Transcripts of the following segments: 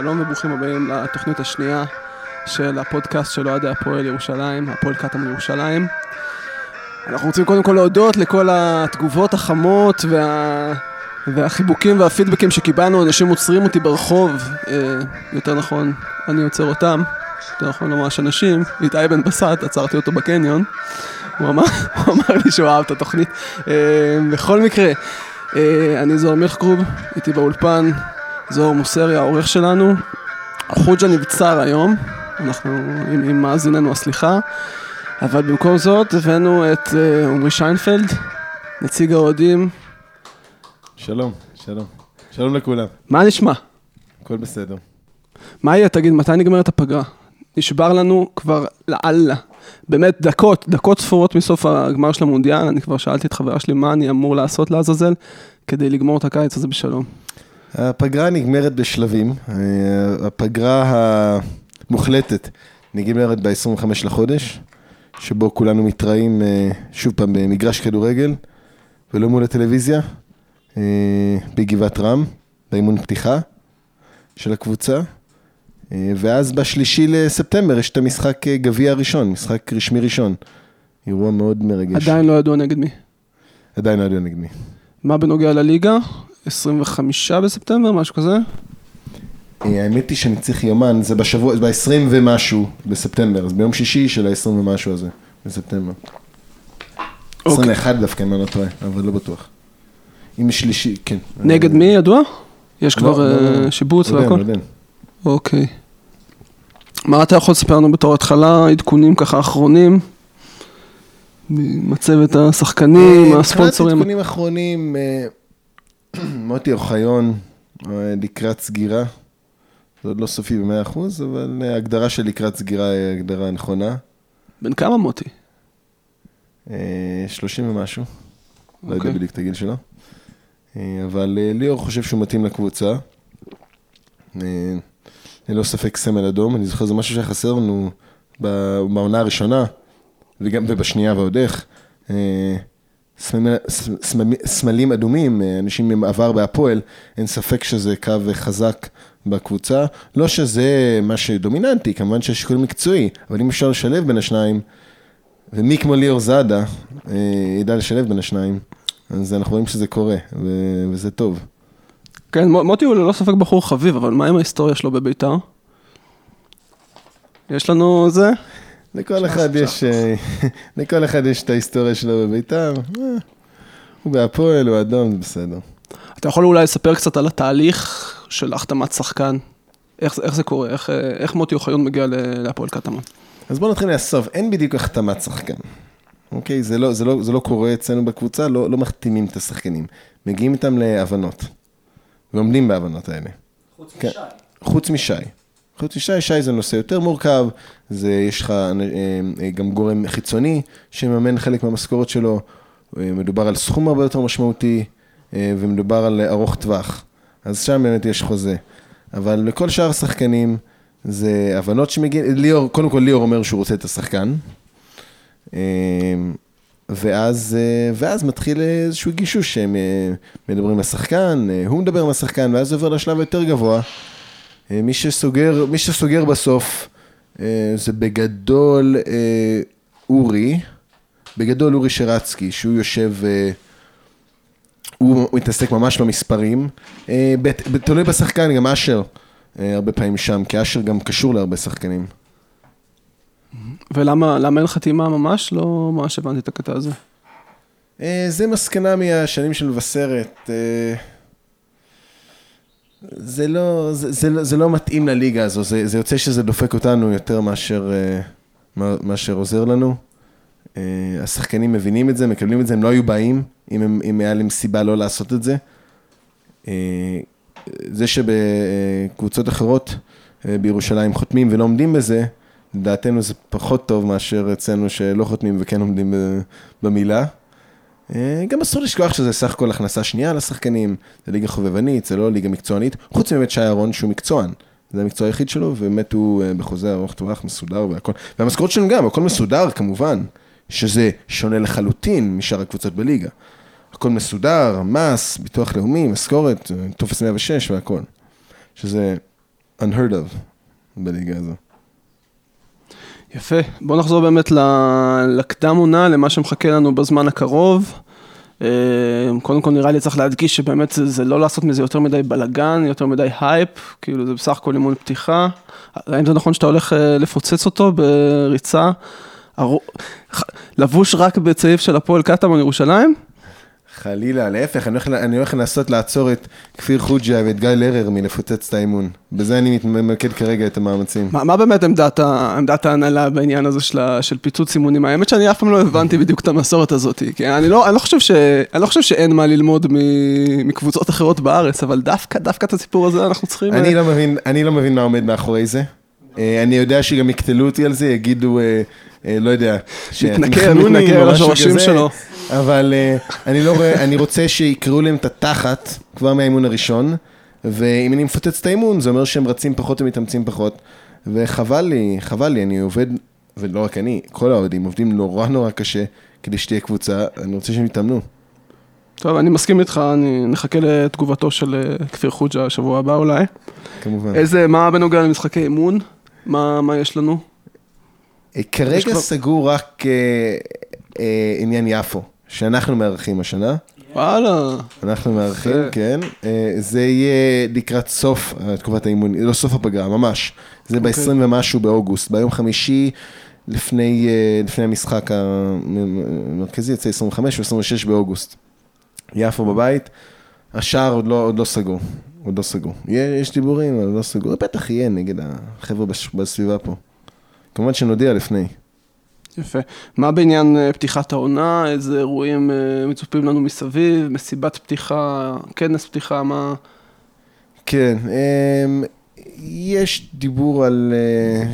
שלום וברוכים הבאים לתוכנית השנייה של הפודקאסט של אוהדי הפועל ירושלים, הפועל קטמון ירושלים. אנחנו רוצים קודם כל להודות לכל התגובות החמות וה... והחיבוקים והפידבקים שקיבלנו, אנשים עוצרים אותי ברחוב, אה, יותר נכון, אני עוצר אותם, יותר נכון ממש אנשים, איתי בן בסט, עצרתי אותו בקניון, הוא אמר, הוא אמר לי שהוא אהב את התוכנית. אה, בכל מקרה, אה, אני זוהר מלכגרוב, איתי באולפן, זוהר מוסרי, העורך שלנו. חוג'ה נבצר היום, אנחנו, עם, עם מאזיננו הסליחה, אבל במקום זאת הבאנו את אה, עמרי שיינפלד, נציג האוהדים. שלום, שלום. שלום לכולם, מה נשמע? הכל בסדר. מה יהיה, תגיד, מתי נגמרת הפגרה? נשבר לנו כבר לאללה. באמת דקות, דקות ספורות מסוף הגמר של המונדיאל, אני כבר שאלתי את חברה שלי מה אני אמור לעשות לעזאזל כדי לגמור את הקיץ הזה בשלום. הפגרה נגמרת בשלבים. אה, הפגרה המוחלטת נגמרת ב-25 לחודש, שבו כולנו מתראים אה, שוב פעם במגרש כדורגל, ולא מול הטלוויזיה, אה, בגבעת רם, באימון פתיחה של הקבוצה. ואז בשלישי לספטמבר יש את המשחק גביע הראשון, משחק רשמי ראשון. אירוע מאוד מרגש. עדיין לא ידוע נגד מי. עדיין לא יודע נגד מי. מה בנוגע לליגה? 25 בספטמבר, משהו כזה? אה, האמת היא שאני צריך יומן, זה בשבוע, זה ב-20 ומשהו בספטמבר, אז ביום שישי של ה-20 ומשהו הזה, בספטמבר. אוקיי. 21 דווקא, אם אני לא טועה, אבל לא בטוח. אם שלישי, כן. נגד מי ידוע? יש לא, כבר לא, אה, לא. שיבוץ לא יודע, והכל? אוקיי. מה אתה יכול לספר לנו בתור התחלה, עדכונים ככה אחרונים? מצבת השחקנים, אה, הספונסורים. מבחינת עדכונים אחרונים, אה, מוטי אוחיון אה, לקראת סגירה. זה עוד לא סופי ב-100%, אבל אה, ההגדרה של לקראת סגירה היא הגדרה נכונה. בן כמה מוטי? אה, 30 ומשהו, לא יודע אוקיי. בדיוק את הגיל שלו. אה, אבל אה, ליאור חושב שהוא מתאים לקבוצה. אה, ללא ספק סמל אדום, אני זוכר זה משהו שהיה חסר לנו בעונה הראשונה, וגם ובשנייה ועוד איך. אה, סמלים אדומים, אה, אנשים עם עבר בהפועל, אין ספק שזה קו חזק בקבוצה. לא שזה מה שדומיננטי, כמובן שיש שיקול מקצועי, אבל אם אפשר לשלב בין השניים, ומי כמו ליאור זאדה אה, ידע לשלב בין השניים, אז אנחנו רואים שזה קורה, וזה טוב. כן, מו- מוטי הוא ללא ספק בחור חביב, אבל מה עם ההיסטוריה שלו בביתר? יש לנו זה? לכל אחד יש, אה, לכל אחד יש את ההיסטוריה שלו בביתר. אה, הוא בהפועל, הוא אדום, זה בסדר. אתה יכול אולי לספר קצת על התהליך של החתמת שחקן? איך, זה- איך זה קורה? איך, אה, איך מוטי אוחיון מגיע להפועל קטמון? אז בואו נתחיל מהסוף, אין בדיוק החתמת שחקן. אוקיי? זה לא, זה לא, זה לא קורה אצלנו בקבוצה, לא, לא מחתימים את השחקנים. מגיעים איתם להבנות. ועומדים בהבנות האלה. חוץ כן. משי. חוץ משי. חוץ משי, שי זה נושא יותר מורכב, זה, יש לך אה, אה, גם גורם חיצוני שמממן חלק מהמשכורת שלו, אה, מדובר על סכום הרבה יותר משמעותי, ומדובר על ארוך טווח. אז שם באמת יש חוזה. אבל לכל שאר השחקנים, זה הבנות שמגיעים, ליאור, קודם כל ליאור אומר שהוא רוצה את השחקן, ואז, ואז מתחיל איזשהו גישוש שהם מדברים עם השחקן, הוא מדבר עם השחקן, ואז זה עובר לשלב היותר גבוה. אה, מי שסוגר, מי שסוגר בסוף אה, זה בגדול אה, אורי, בגדול אורי שרצקי, שהוא יושב, הוא מתעסק ממש במספרים. תלוי בשחקן, גם אשר הרבה פעמים שם, כי אשר גם קשור להרבה שחקנים. ולמה למה אין חתימה ממש? לא ממש הבנתי את הקטע הזה. זה מסקנה מהשנים של מבשרת. זה לא, זה, זה, לא- זה לא מתאים לליגה הזו, זה, זה יוצא שזה דופק אותנו יותר מאשר, אה, מאשר עוזר לנו. אה, השחקנים מבינים את זה, מקבלים את זה, הם לא היו באים אם, הם, אם היה להם סיבה לא לעשות את זה. אה, זה שבקבוצות אחרות בירושלים חותמים ולא עומדים בזה, לדעתנו זה פחות טוב מאשר אצלנו שלא חותמים וכן עומדים במילה. אה, גם אסור לשכוח שזה סך הכל הכנסה שנייה לשחקנים, זה ליגה חובבנית, זה לא ליגה מקצוענית, חוץ מבאמת שי אהרון שהוא מקצוען. זה המקצוע היחיד שלו, ובאמת הוא אה, בחוזה ארוך טווח, מסודר והכל. והמשכורת שלנו גם, הכל מסודר כמובן, שזה שונה לחלוטין משאר הקבוצות בליגה. הכל מסודר, מס, ביטוח לאומי, משכורת, אה, טופס 106 והכל. שזה unheard of בליגה הזו. יפה. בוא נחזור באמת לקדם עונה, למה שמחכה לנו בזמן הקרוב. אה, קודם כל נראה לי צריך להדגיש שבאמת זה, זה לא לעשות מזה יותר מדי בלאגן, יותר מדי הייפ, כאילו זה בסך הכל אימון פתיחה. האם זה נכון שאתה הולך אה, לפוצץ אותו בריצה? לבוש רק בצעיף של הפועל קטמון ירושלים? חלילה, להפך, אני הולך, אני הולך לנסות לעצור את כפיר חוג'ה ואת גיא לרר מלפוצץ את האימון. בזה אני ממקד כרגע את המאמצים. מה, מה באמת עמדת, עמדת ההנהלה בעניין הזה של, של פיצוץ אימונים? האמת שאני אף פעם לא הבנתי בדיוק את המסורת הזאת, כי אני לא, אני לא, חושב, ש, אני לא חושב שאין מה ללמוד מ, מקבוצות אחרות בארץ, אבל דווקא, דווקא את הסיפור הזה אנחנו צריכים... אני אה, לא מבין, אני לא מבין מה עומד מאחורי זה. אה, אני יודע שגם יקטלו אותי על זה, יגידו, אה, לא יודע, מתנכר או על השורשים שלו. אבל אה, אני לא רואה, אני רוצה שיקראו להם את התחת כבר מהאימון הראשון, ואם אני מפוצץ את האימון, זה אומר שהם רצים פחות ומתאמצים פחות, וחבל לי, חבל לי, אני עובד, ולא רק אני, כל האוהדים עובדים נורא נורא קשה כדי שתהיה קבוצה, אני רוצה שהם יתאמנו. טוב, אני מסכים איתך, אני נחכה לתגובתו של אה, כפיר חוג'ה השבוע הבא אולי. כמובן. איזה, מה בנוגע למשחקי אימון? מה, מה יש לנו? אה, יש כרגע כבר- סגור רק אה, אה, עניין יפו, שאנחנו מארחים השנה. וואלה. אנחנו מארחים. כן. אה, זה יהיה לקראת סוף אה, תקופת האימון, לא סוף הפגרה, ממש. זה אוקיי. ב-20 ומשהו באוגוסט, ביום חמישי לפני, אה, לפני המשחק המרכזי, יוצא 25 ו-26 באוגוסט. יפו בבית, השער עוד לא, עוד לא סגור, עוד לא סגור. יש, יש דיבורים, אבל לא סגור. בטח יהיה נגד החבר'ה בסביבה פה. כמובן שנודיע לפני. יפה. מה בעניין אה, פתיחת העונה? איזה אירועים אה, מצופים לנו מסביב? מסיבת פתיחה, כנס פתיחה, מה... כן, אמ, יש דיבור על... אה.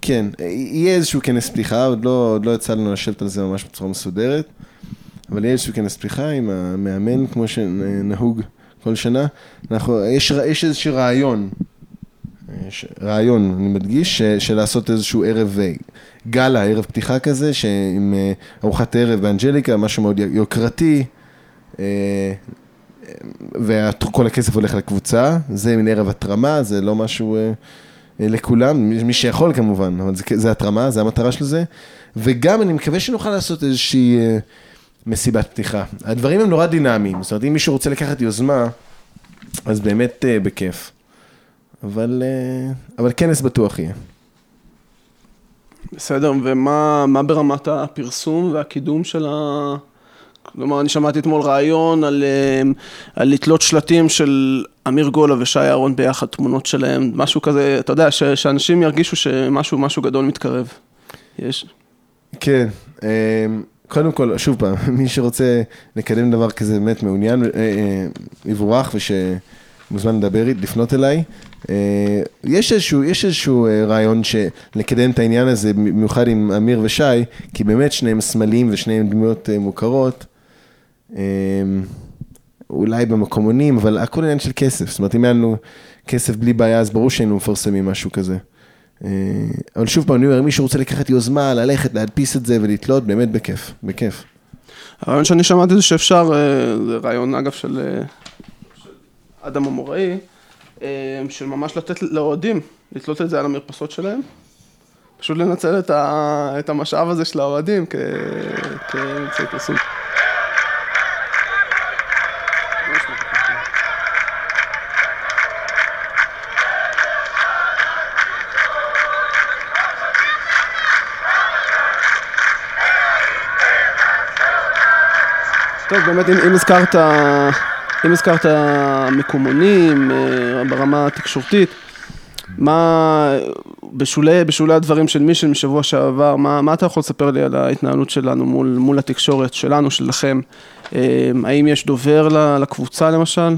כן, יהיה איזשהו כנס פתיחה, עוד לא, עוד לא יצא לנו לשבת על זה ממש בצורה מסודרת, אבל יהיה איזשהו כנס פתיחה עם המאמן, כמו שנהוג כל שנה. אנחנו, יש, יש איזשהו רעיון, יש רעיון, אני מדגיש, של לעשות איזשהו ערב גאלה, ערב פתיחה כזה, עם אה, ארוחת ערב באנג'ליקה, משהו מאוד יוקרתי. אה, וכל הכסף הולך לקבוצה, זה מין ערב התרמה, זה לא משהו אה, לכולם, מי שיכול כמובן, אבל זה, זה התרמה, זה המטרה של זה. וגם אני מקווה שנוכל לעשות איזושהי מסיבת פתיחה. הדברים הם נורא דינמיים, זאת אומרת, אם מישהו רוצה לקחת יוזמה, אז באמת בכיף. אבל, אבל כנס בטוח יהיה. בסדר, ומה מה ברמת הפרסום והקידום של ה... כלומר, אני שמעתי אתמול רעיון על, אה, על לתלות שלטים של אמיר גולה ושי אהרון ביחד, תמונות שלהם, משהו כזה, אתה יודע, ש, שאנשים ירגישו שמשהו משהו גדול מתקרב. יש. כן, אה, קודם כל, שוב פעם, מי שרוצה לקדם דבר כזה באמת מעוניין, אה, אה, ושמוזמן לדבר, לפנות אליי. אה, יש איזשהו, יש איזשהו אה, רעיון לקדם את העניין הזה, במיוחד עם אמיר ושי, כי באמת שניהם סמלים ושניהם דמויות אה, מוכרות. אה, אולי במקומונים, אבל הכל עניין של כסף. זאת אומרת, אם היה לנו כסף בלי בעיה, אז ברור שהיינו מפרסמים משהו כזה. אבל שוב פעם, אני אומר, אם מישהו רוצה לקחת יוזמה, ללכת, להדפיס את זה ולתלות, באמת בכיף, בכיף. הרעיון שאני שמעתי זה שאפשר, זה רעיון אגב של אדם אמוראי, אה, של ממש לתת לאוהדים, לתלות את זה על המרפסות שלהם. פשוט לנצל את, ה, את המשאב הזה של האוהדים כאמצעי פרסום. טוב, באמת, אם הזכרת, אם הזכרת מקומונים אה, ברמה התקשורתית, מה, בשולי, בשולי הדברים של מישל משבוע שעבר, מה, מה אתה יכול לספר לי על ההתנהלות שלנו מול, מול התקשורת שלנו, שלכם? אה, האם יש דובר לקבוצה למשל?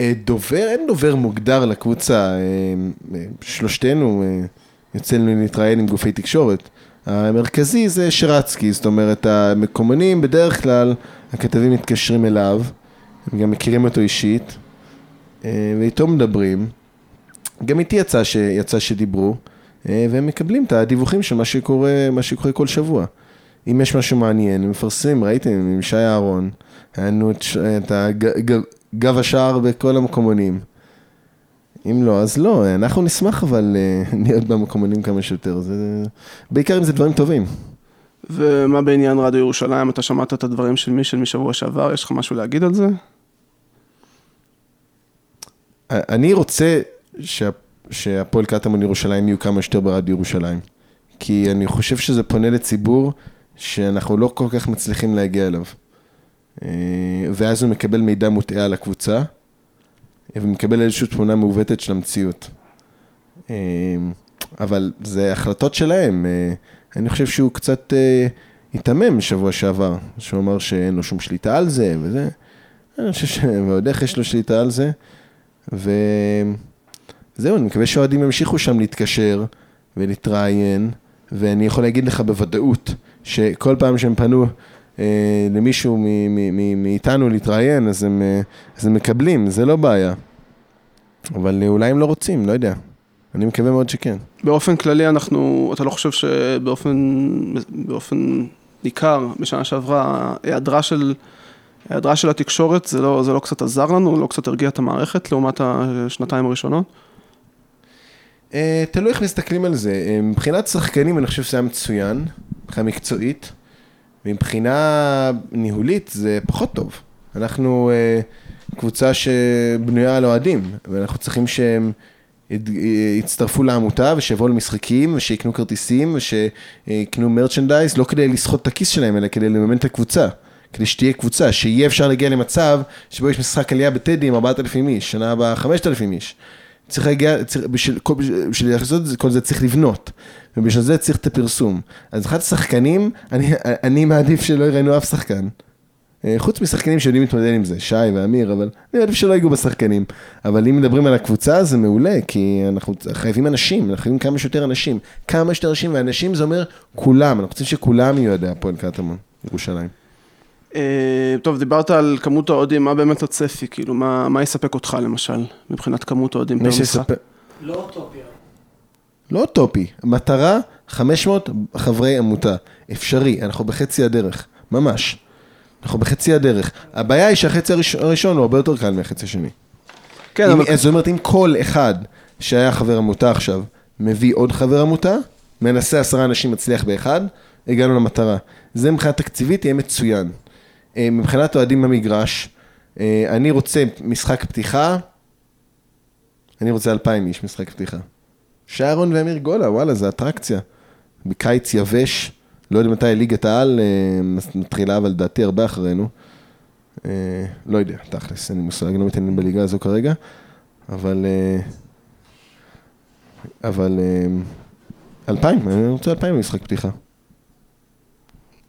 אה, דובר, אין דובר מוגדר לקבוצה, שלושתנו יוצא לנו להתראיין עם גופי תקשורת. המרכזי זה שרצקי, זאת אומרת, המקומונים בדרך כלל, הכתבים מתקשרים אליו, הם גם מכירים אותו אישית, אה, ואיתו מדברים. גם איתי יצא, ש... יצא שדיברו, אה, והם מקבלים את הדיווחים של מה שקורה, מה שקורה כל שבוע. אם יש משהו מעניין, הם מפרסמים, ראיתם, עם שי אהרון, היה לנו את, את הג... ג... גב השער בכל המקומונים. אם לא, אז לא, אנחנו נשמח אבל אה, להיות במקומונים כמה שיותר, זה... בעיקר אם זה דברים טובים. ומה בעניין רדיו ירושלים? אתה שמעת את הדברים של מישל משבוע שעבר, יש לך משהו להגיד על זה? אני רוצה שה... שהפועל קטמון ירושלים יהיו כמה שיותר ברדיו ירושלים. כי אני חושב שזה פונה לציבור שאנחנו לא כל כך מצליחים להגיע אליו. אה, ואז הוא מקבל מידע מוטעה על הקבוצה, ומקבל איזושהי תמונה מעוותת של המציאות. אה, אבל זה החלטות שלהם. אה, אני חושב שהוא קצת היתמם בשבוע שעבר, שהוא אמר שאין לו שום שליטה על זה וזה. אני חושב שעוד איך יש לו שליטה על זה. וזהו, אני מקווה שהאוהדים ימשיכו שם להתקשר ולהתראיין, ואני יכול להגיד לך בוודאות שכל פעם שהם פנו אה, למישהו מאיתנו להתראיין, אז הם, אה, אז הם מקבלים, זה לא בעיה. אבל אה, אולי הם לא רוצים, לא יודע. אני מקווה מאוד שכן. באופן כללי אנחנו, אתה לא חושב שבאופן באופן ניכר בשנה שעברה, היעדרה של, היעדרה של התקשורת, זה לא, זה לא קצת עזר לנו, לא קצת הרגיע את המערכת לעומת השנתיים הראשונות? תלוי איך מסתכלים על זה. מבחינת שחקנים אני חושב שזה היה מצוין, מבחינה מקצועית. מבחינה ניהולית זה פחות טוב. אנחנו uh, קבוצה שבנויה על אוהדים, ואנחנו צריכים שהם יצטרפו לעמותה ושיבואו למשחקים ושיקנו כרטיסים ושיקנו מרצ'נדייז, לא כדי לסחוט את הכיס שלהם, אלא כדי לממן את הקבוצה. כדי שתהיה קבוצה, שיהיה אפשר להגיע למצב שבו יש משחק עלייה בטדי עם 4,000 איש, שנה הבאה 5,000 איש. צריך להגיע, צריך, בשביל, בשביל לעשות את כל זה צריך לבנות, ובשביל זה צריך את הפרסום. אז אחד השחקנים, אני, אני מעדיף שלא יראינו אף שחקן. אה, חוץ משחקנים שיודעים להתמודד עם זה, שי ואמיר, אבל אני מעדיף שלא ייגעו בשחקנים. אבל אם מדברים על הקבוצה זה מעולה, כי אנחנו חייבים אנשים, אנחנו חייבים כמה שיותר אנשים. כמה שיותר אנשים, ואנשים זה אומר כולם, אנחנו רוצים שכולם יהיו ידעי הפועל קטמון, ירושלים. אה, טוב, דיברת על כמות האוהדים, מה באמת הצפי? כאילו, מה, מה יספק אותך למשל, מבחינת כמות האוהדים פר משחק? לא אוטופי. לא אוטופי, מטרה 500 חברי עמותה, אפשרי, אנחנו בחצי הדרך, ממש. אנחנו בחצי הדרך. הבעיה היא שהחצי הראשון הוא הרבה יותר קל מהחצי השני. כן, אם, אבל... זאת אומרת, אם כל אחד שהיה חבר עמותה עכשיו, מביא עוד חבר עמותה, מנסה עשרה אנשים מצליח באחד, הגענו למטרה. זה מבחינה תקציבית יהיה מצוין. אה, מבחינת אוהדים במגרש, אה, אני רוצה משחק פתיחה, אני רוצה אלפיים איש משחק פתיחה. שרון ואמיר גולה, וואלה, זה אטרקציה. בקיץ יבש, לא יודע מתי ליגת העל אה, מתחילה, אבל לדעתי הרבה אחרינו. לא יודע, תכלס, אין לי מושג, לא מתעניין בליגה הזו כרגע, אבל... אבל... אלפיים, אני רוצה אלפיים במשחק פתיחה.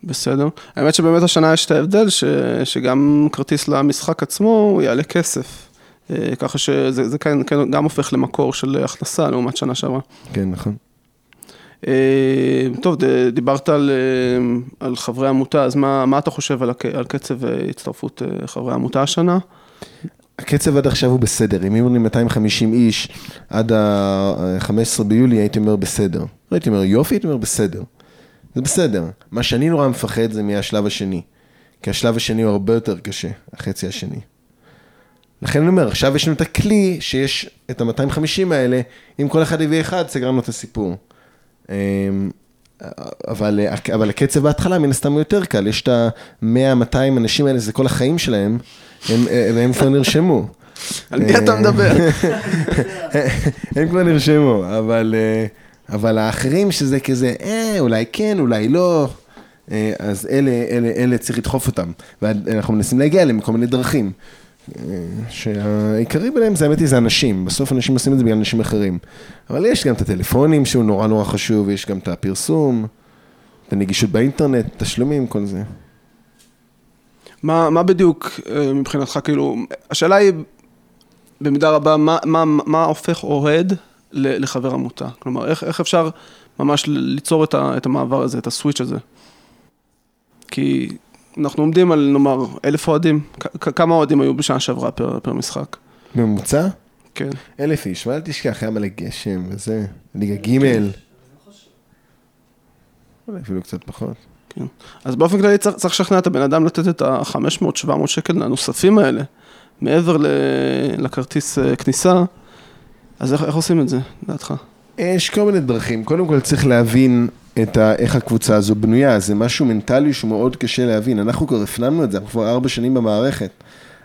בסדר. האמת שבאמת השנה יש את ההבדל, ש, שגם כרטיס למשחק עצמו הוא יעלה כסף. אה, ככה שזה כן, כן, גם הופך למקור של הכנסה לעומת שנה שעברה. כן, נכון. אה, טוב, דיברת על, אה, על חברי עמותה, אז מה, מה אתה חושב על, על קצב הצטרפות חברי עמותה השנה? הקצב עד עכשיו הוא בסדר, אם היו לי 250 איש עד ה-15 ביולי, הייתי אומר בסדר. לא הייתי אומר יופי, הייתי אומר בסדר. זה בסדר. מה שאני נורא מפחד זה מהשלב השני. כי השלב השני הוא הרבה יותר קשה, החצי השני. לכן אני אומר, עכשיו יש לנו את הכלי שיש את ה-250 האלה, אם כל אחד יביא אחד, סגרנו את הסיפור. אמ, אבל, אבל הקצב בהתחלה מן הסתם הוא יותר קל, יש את ה-100-200 אנשים האלה, זה כל החיים שלהם, הם, והם כבר נרשמו. על מי אתה מדבר? הם כבר נרשמו, אבל... אבל האחרים שזה כזה, אה, אולי כן, אולי לא, אה, אז אלה, אלה, אלה צריך לדחוף אותם. ואנחנו מנסים להגיע אליהם מכל מיני דרכים. שהעיקרי ביניהם זה האמת היא זה אנשים, בסוף אנשים עושים את זה בגלל אנשים אחרים. אבל יש גם את הטלפונים שהוא נורא נורא חשוב, יש גם את הפרסום, את הנגישות באינטרנט, תשלומים, כל זה. מה, מה בדיוק אה, מבחינתך, כאילו, השאלה היא במידה רבה, מה, מה, מה הופך אוהד לחבר עמותה? כלומר, איך, איך אפשר ממש ליצור את, ה, את המעבר הזה, את הסוויץ' הזה? כי אנחנו עומדים על נאמר אלף אוהדים, כמה אוהדים היו בשנה שעברה פר, פר משחק? ממוצע? כן. אלף איש, ואל תשכח, היה מלא גשם וזה, ליגה ג' אולי אפילו קצת פחות. כן. אז באופן כללי צריך, צריך לשכנע את הבן אדם לתת את ה-500-700 שקל הנוספים האלה, מעבר לכרטיס אה, כניסה, אז איך, איך עושים את זה, לדעתך? יש כל מיני דרכים. קודם כל צריך להבין את ה, איך הקבוצה הזו בנויה, זה משהו מנטלי שהוא מאוד קשה להבין. אנחנו כבר הפנמנו את זה, אנחנו כבר ארבע שנים במערכת.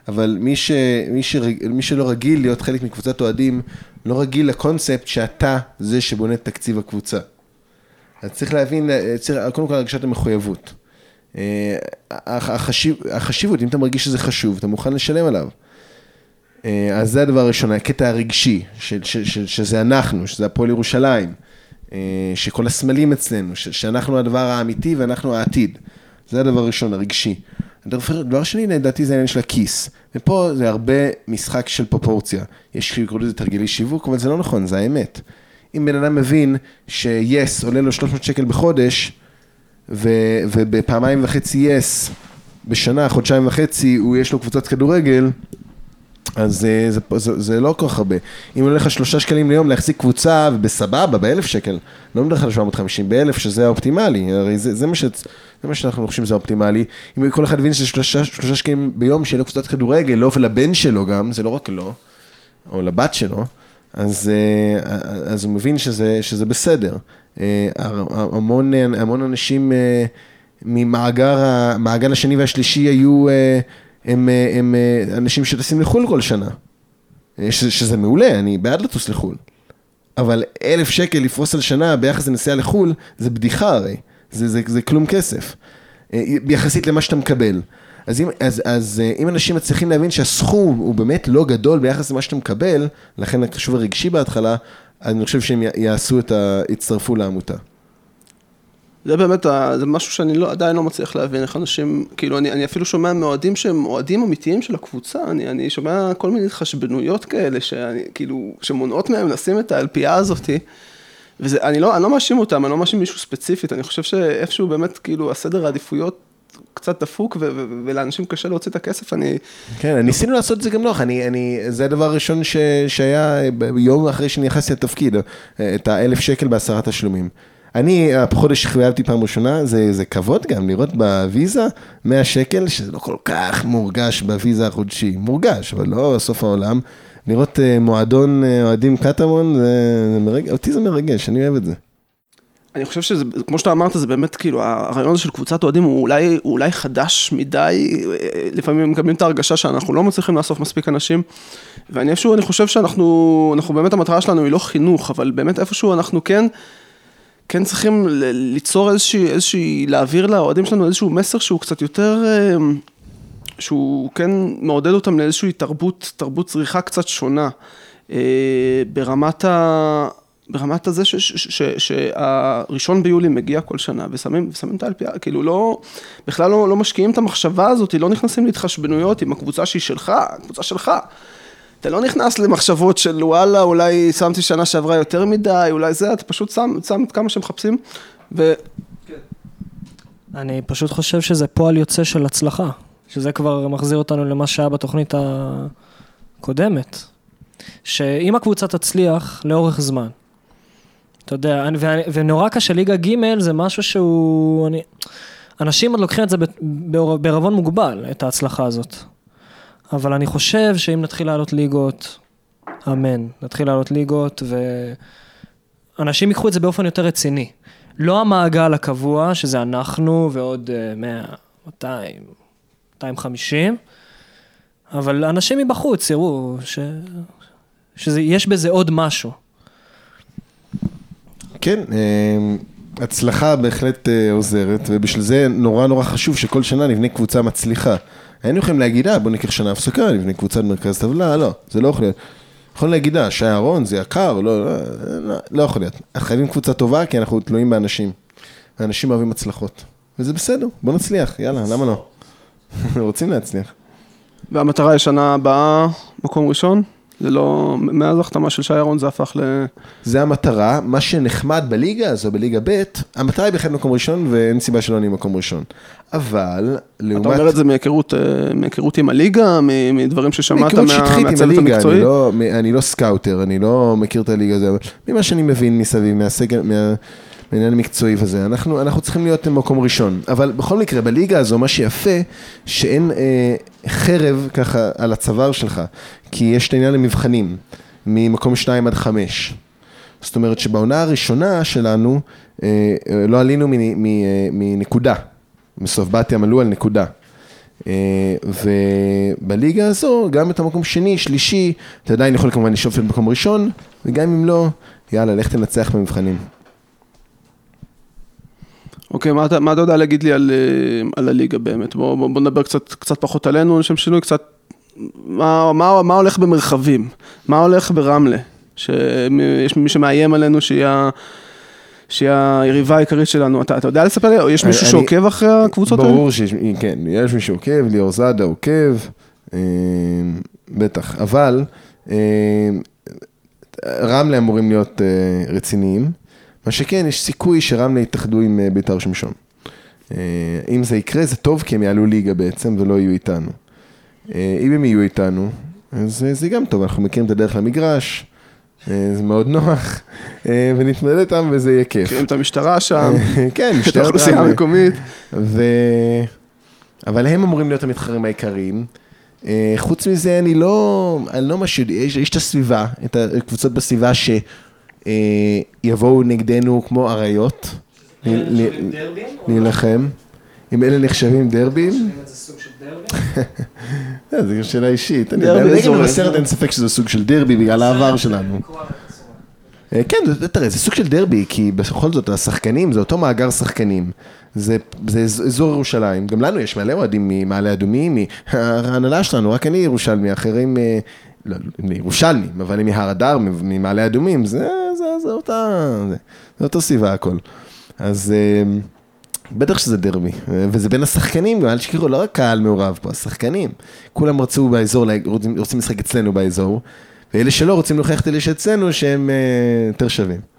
אבל מי, ש, מי, שרג, מי שלא רגיל להיות חלק מקבוצת אוהדים, לא רגיל לקונספט שאתה זה שבונה את תקציב הקבוצה. אז צריך להבין, צריך, קודם כל הרגשת המחויבות. אה, החשיב, החשיבות, אם אתה מרגיש שזה חשוב, אתה מוכן לשלם עליו. אה, אז זה הדבר הראשון, הקטע הרגשי, ש, ש, ש, שזה אנחנו, שזה הפועל ירושלים, אה, שכל הסמלים אצלנו, ש, שאנחנו הדבר האמיתי ואנחנו העתיד. זה הדבר הראשון, הרגשי. הדבר השני, לדעתי, זה העניין של הכיס. ופה זה הרבה משחק של פרופורציה. יש שיקראו לזה תרגילי שיווק, אבל זה לא נכון, זה האמת. אם בן אדם מבין ש-yes עולה לו 300 שקל בחודש, ו- ובפעמיים וחצי yes בשנה, חודשיים וחצי, הוא יש לו קבוצת כדורגל, אז זה, זה, זה, זה לא כל כך הרבה. אם עולה לך שלושה שקלים ליום להחזיק קבוצה, ובסבבה, באלף שקל, לא מדבר לך על 750, באלף שזה האופטימלי, הרי זה, זה, מה ש, זה מה שאנחנו חושבים שזה האופטימלי. אם כל אחד יבין שזה שלושה, שלושה שקלים ביום, שיהיה לו קבוצת כדורגל, לא, ולבן שלו גם, זה לא רק לו, או לבת שלו, אז, אה, אז הוא מבין שזה, שזה בסדר. אה, המון, המון אנשים אה, ממעגל השני והשלישי היו... הם, הם אנשים שטסים לחו"ל כל שנה. שזה מעולה, אני בעד לטוס לחו"ל. אבל אלף שקל לפרוס על שנה ביחס לנסיעה לחו"ל, זה בדיחה הרי. זה, זה, זה כלום כסף. יחסית למה שאתה מקבל. אז אם, אז, אז אם אנשים מצליחים להבין שהסכום הוא באמת לא גדול ביחס למה שאתה מקבל, לכן החישוב הרגשי בהתחלה, אני חושב שהם יעשו את ה... יצטרפו לעמותה. זה באמת, זה משהו שאני לא, עדיין לא מצליח להבין איך אנשים, כאילו אני, אני אפילו שומע מאוהדים שהם אוהדים אמיתיים של הקבוצה, אני, אני שומע כל מיני התחשבנויות כאלה, שאני, כאילו, שמונעות מהם לשים את האלפייה הזאתי, ואני לא, לא מאשים אותם, אני לא מאשים מישהו ספציפית, אני חושב שאיפשהו באמת, כאילו, הסדר העדיפויות קצת דפוק ולאנשים קשה להוציא את הכסף, אני... כן, ניסינו לעשות את זה גם נוח, אני, אני, זה הדבר הראשון שהיה יום אחרי שנכנסתי לתפקיד, את האלף שקל בעשרה תשלומים. אני, החודש שחייבתי פעם ראשונה, זה, זה כבוד גם לראות בוויזה 100 שקל, שזה לא כל כך מורגש בוויזה החודשי, מורגש, אבל לא סוף העולם. לראות uh, מועדון uh, אוהדים קטמון, זה, זה מרגש, אותי זה מרגש, אני אוהב את זה. אני חושב שזה, כמו שאתה אמרת, זה באמת כאילו, הרעיון הזה של קבוצת אוהדים הוא אולי, הוא אולי חדש מדי, לפעמים מקבלים את ההרגשה שאנחנו לא מצליחים לאסוף מספיק אנשים, ואני איפשהו, אני חושב שאנחנו, אנחנו באמת המטרה שלנו היא לא חינוך, אבל באמת איפשהו אנחנו כן, כן צריכים ליצור איזושהי, איזושהי, להעביר לאוהדים שלנו איזשהו מסר שהוא קצת יותר, אה, שהוא כן מעודד אותם לאיזושהי תרבות, תרבות צריכה קצת שונה, אה, ברמת ה... ברמת הזה שהראשון ביולי מגיע כל שנה ושמים, ושמים את האלפייה, כאילו לא, בכלל לא, לא משקיעים את המחשבה הזאת, לא נכנסים להתחשבנויות עם הקבוצה שהיא שלך, הקבוצה שלך. אתה לא נכנס למחשבות של וואלה, אולי שמתי שנה שעברה יותר מדי, אולי זה, אתה פשוט שם, שם את כמה שמחפשים, ו... אני פשוט חושב שזה פועל יוצא של הצלחה, שזה כבר מחזיר אותנו למה שהיה בתוכנית הקודמת. שאם הקבוצה תצליח לאורך זמן, אתה יודע, ונורא קשה, ליגה ג' זה משהו שהוא, אני, אנשים עוד לוקחים את זה בערבון מוגבל, את ההצלחה הזאת. אבל אני חושב שאם נתחיל לעלות ליגות, אמן, נתחיל לעלות ליגות, ואנשים ייקחו את זה באופן יותר רציני. לא המעגל הקבוע, שזה אנחנו ועוד 100, 200, 250, אבל אנשים מבחוץ יראו ש... שיש בזה עוד משהו. כן, אה, הצלחה בהחלט אה, עוזרת, ובשביל זה נורא נורא חשוב שכל שנה נבנה קבוצה מצליחה. היינו יכולים להגיד, אה, בוא ניקח שנה הפסקה, נבנה קבוצת מרכז טבלה, לא, זה לא יכול להיות. יכולים להגיד, אה, שי אהרון זה יקר, לא, לא, לא, לא יכול להיות. אנחנו חייבים קבוצה טובה, כי אנחנו תלויים באנשים. ואנשים אוהבים הצלחות. וזה בסדר, בוא נצליח, יאללה, למה לא? רוצים להצליח. והמטרה היא שנה הבאה, מקום ראשון? זה לא, מאז החתמה של שי אהרון זה הפך ל... זה המטרה, מה שנחמד בליגה הזו, בליגה ב', המטרה היא בהחלט מקום ראשון, ואין סיבה שלא נהיה מקום ראשון. אבל, לעומת... אתה אומר את זה מהיכרות, אה, מהיכרות עם הליגה, מדברים ששמעת מה, מהצוות המקצועי? אני לא, אני לא סקאוטר, אני לא מכיר את הליגה הזו, ממה שאני מבין מסביב, מהסגל, מה... בעניין המקצועי וזה, אנחנו, אנחנו צריכים להיות מקום ראשון. אבל בכל מקרה, בליגה הזו, מה שיפה, שאין אה, חרב ככה על הצוואר שלך, כי יש את העניין למבחנים. ממקום 2 עד 5. זאת אומרת שבעונה הראשונה שלנו אה, אה, לא עלינו אה, מנקודה. בסוף בתיאם עלו על נקודה. אה, ובליגה הזו, גם את המקום שני, שלישי, אתה עדיין יכול כמובן לשאוף להיות מקום ראשון, וגם אם לא, יאללה, לך תנצח במבחנים. אוקיי, מה אתה, מה אתה יודע להגיד לי על, אה, על הליגה באמת? בוא, בוא, בוא נדבר קצת, קצת פחות עלינו, לשם שינוי קצת, מה, מה, מה הולך במרחבים? מה הולך ברמלה? שיש מי שמאיים עלינו שהיא, שהיא היריבה העיקרית שלנו. אתה, אתה יודע לספר לי? או יש מישהו אני- שעוקב אחרי הקבוצות האלה? ברור שיש, כן, יש מי שעוקב, ליאור זאדה עוקב, אה, בטח, אבל אה, רמלה אמורים להיות אה, רציניים, מה שכן, יש סיכוי שרמלה יתאחדו עם אה, בית"ר שמשון. אה, אם זה יקרה, זה טוב, כי הם יעלו ליגה בעצם ולא יהיו איתנו. אה, אם הם יהיו איתנו, אז זה גם טוב, אנחנו מכירים את הדרך למגרש, זה מאוד נוח, ונתמודד איתם וזה יהיה כיף. מכירים את המשטרה שם, כן, את האוכלוסייה. המקומית. ו... אבל הם אמורים להיות המתחרים העיקריים. חוץ מזה, אני לא, אני לא משהו, יש, יש את הסביבה, את הקבוצות בסביבה שיבואו נגדנו כמו אריות. להילחם. אם אלה נחשבים דרבים, אה, זו שאלה אישית. אני יודע, דרבי נגד. מבשרת אין ספק שזה סוג של דרבי בגלל העבר שלנו. אה, כן, זה- תראה, זה סוג של דרבי, כי בכל זאת השחקנים, זה אותו מאגר שחקנים. זה, זה אז- אזור ירושלים, גם לנו יש מלא אוהדים ממעלה אדומים, מההנהלה שלנו, רק אני ירושלמי, אחרים, לא, לא ירושלמים, אבל הם מהר אדר, ממעלה אדומים, זה, זה, זה אותה, זה, זה אותו סיבה הכל. אז אה, בטח שזה דרבי, וזה בין השחקנים, אל תשכחו, לא רק קהל מעורב פה, השחקנים. כולם רצו באזור, רוצים, רוצים לשחק אצלנו באזור, ואלה שלא רוצים להוכיח את אלה שאצלנו שהם אה, יותר שווים.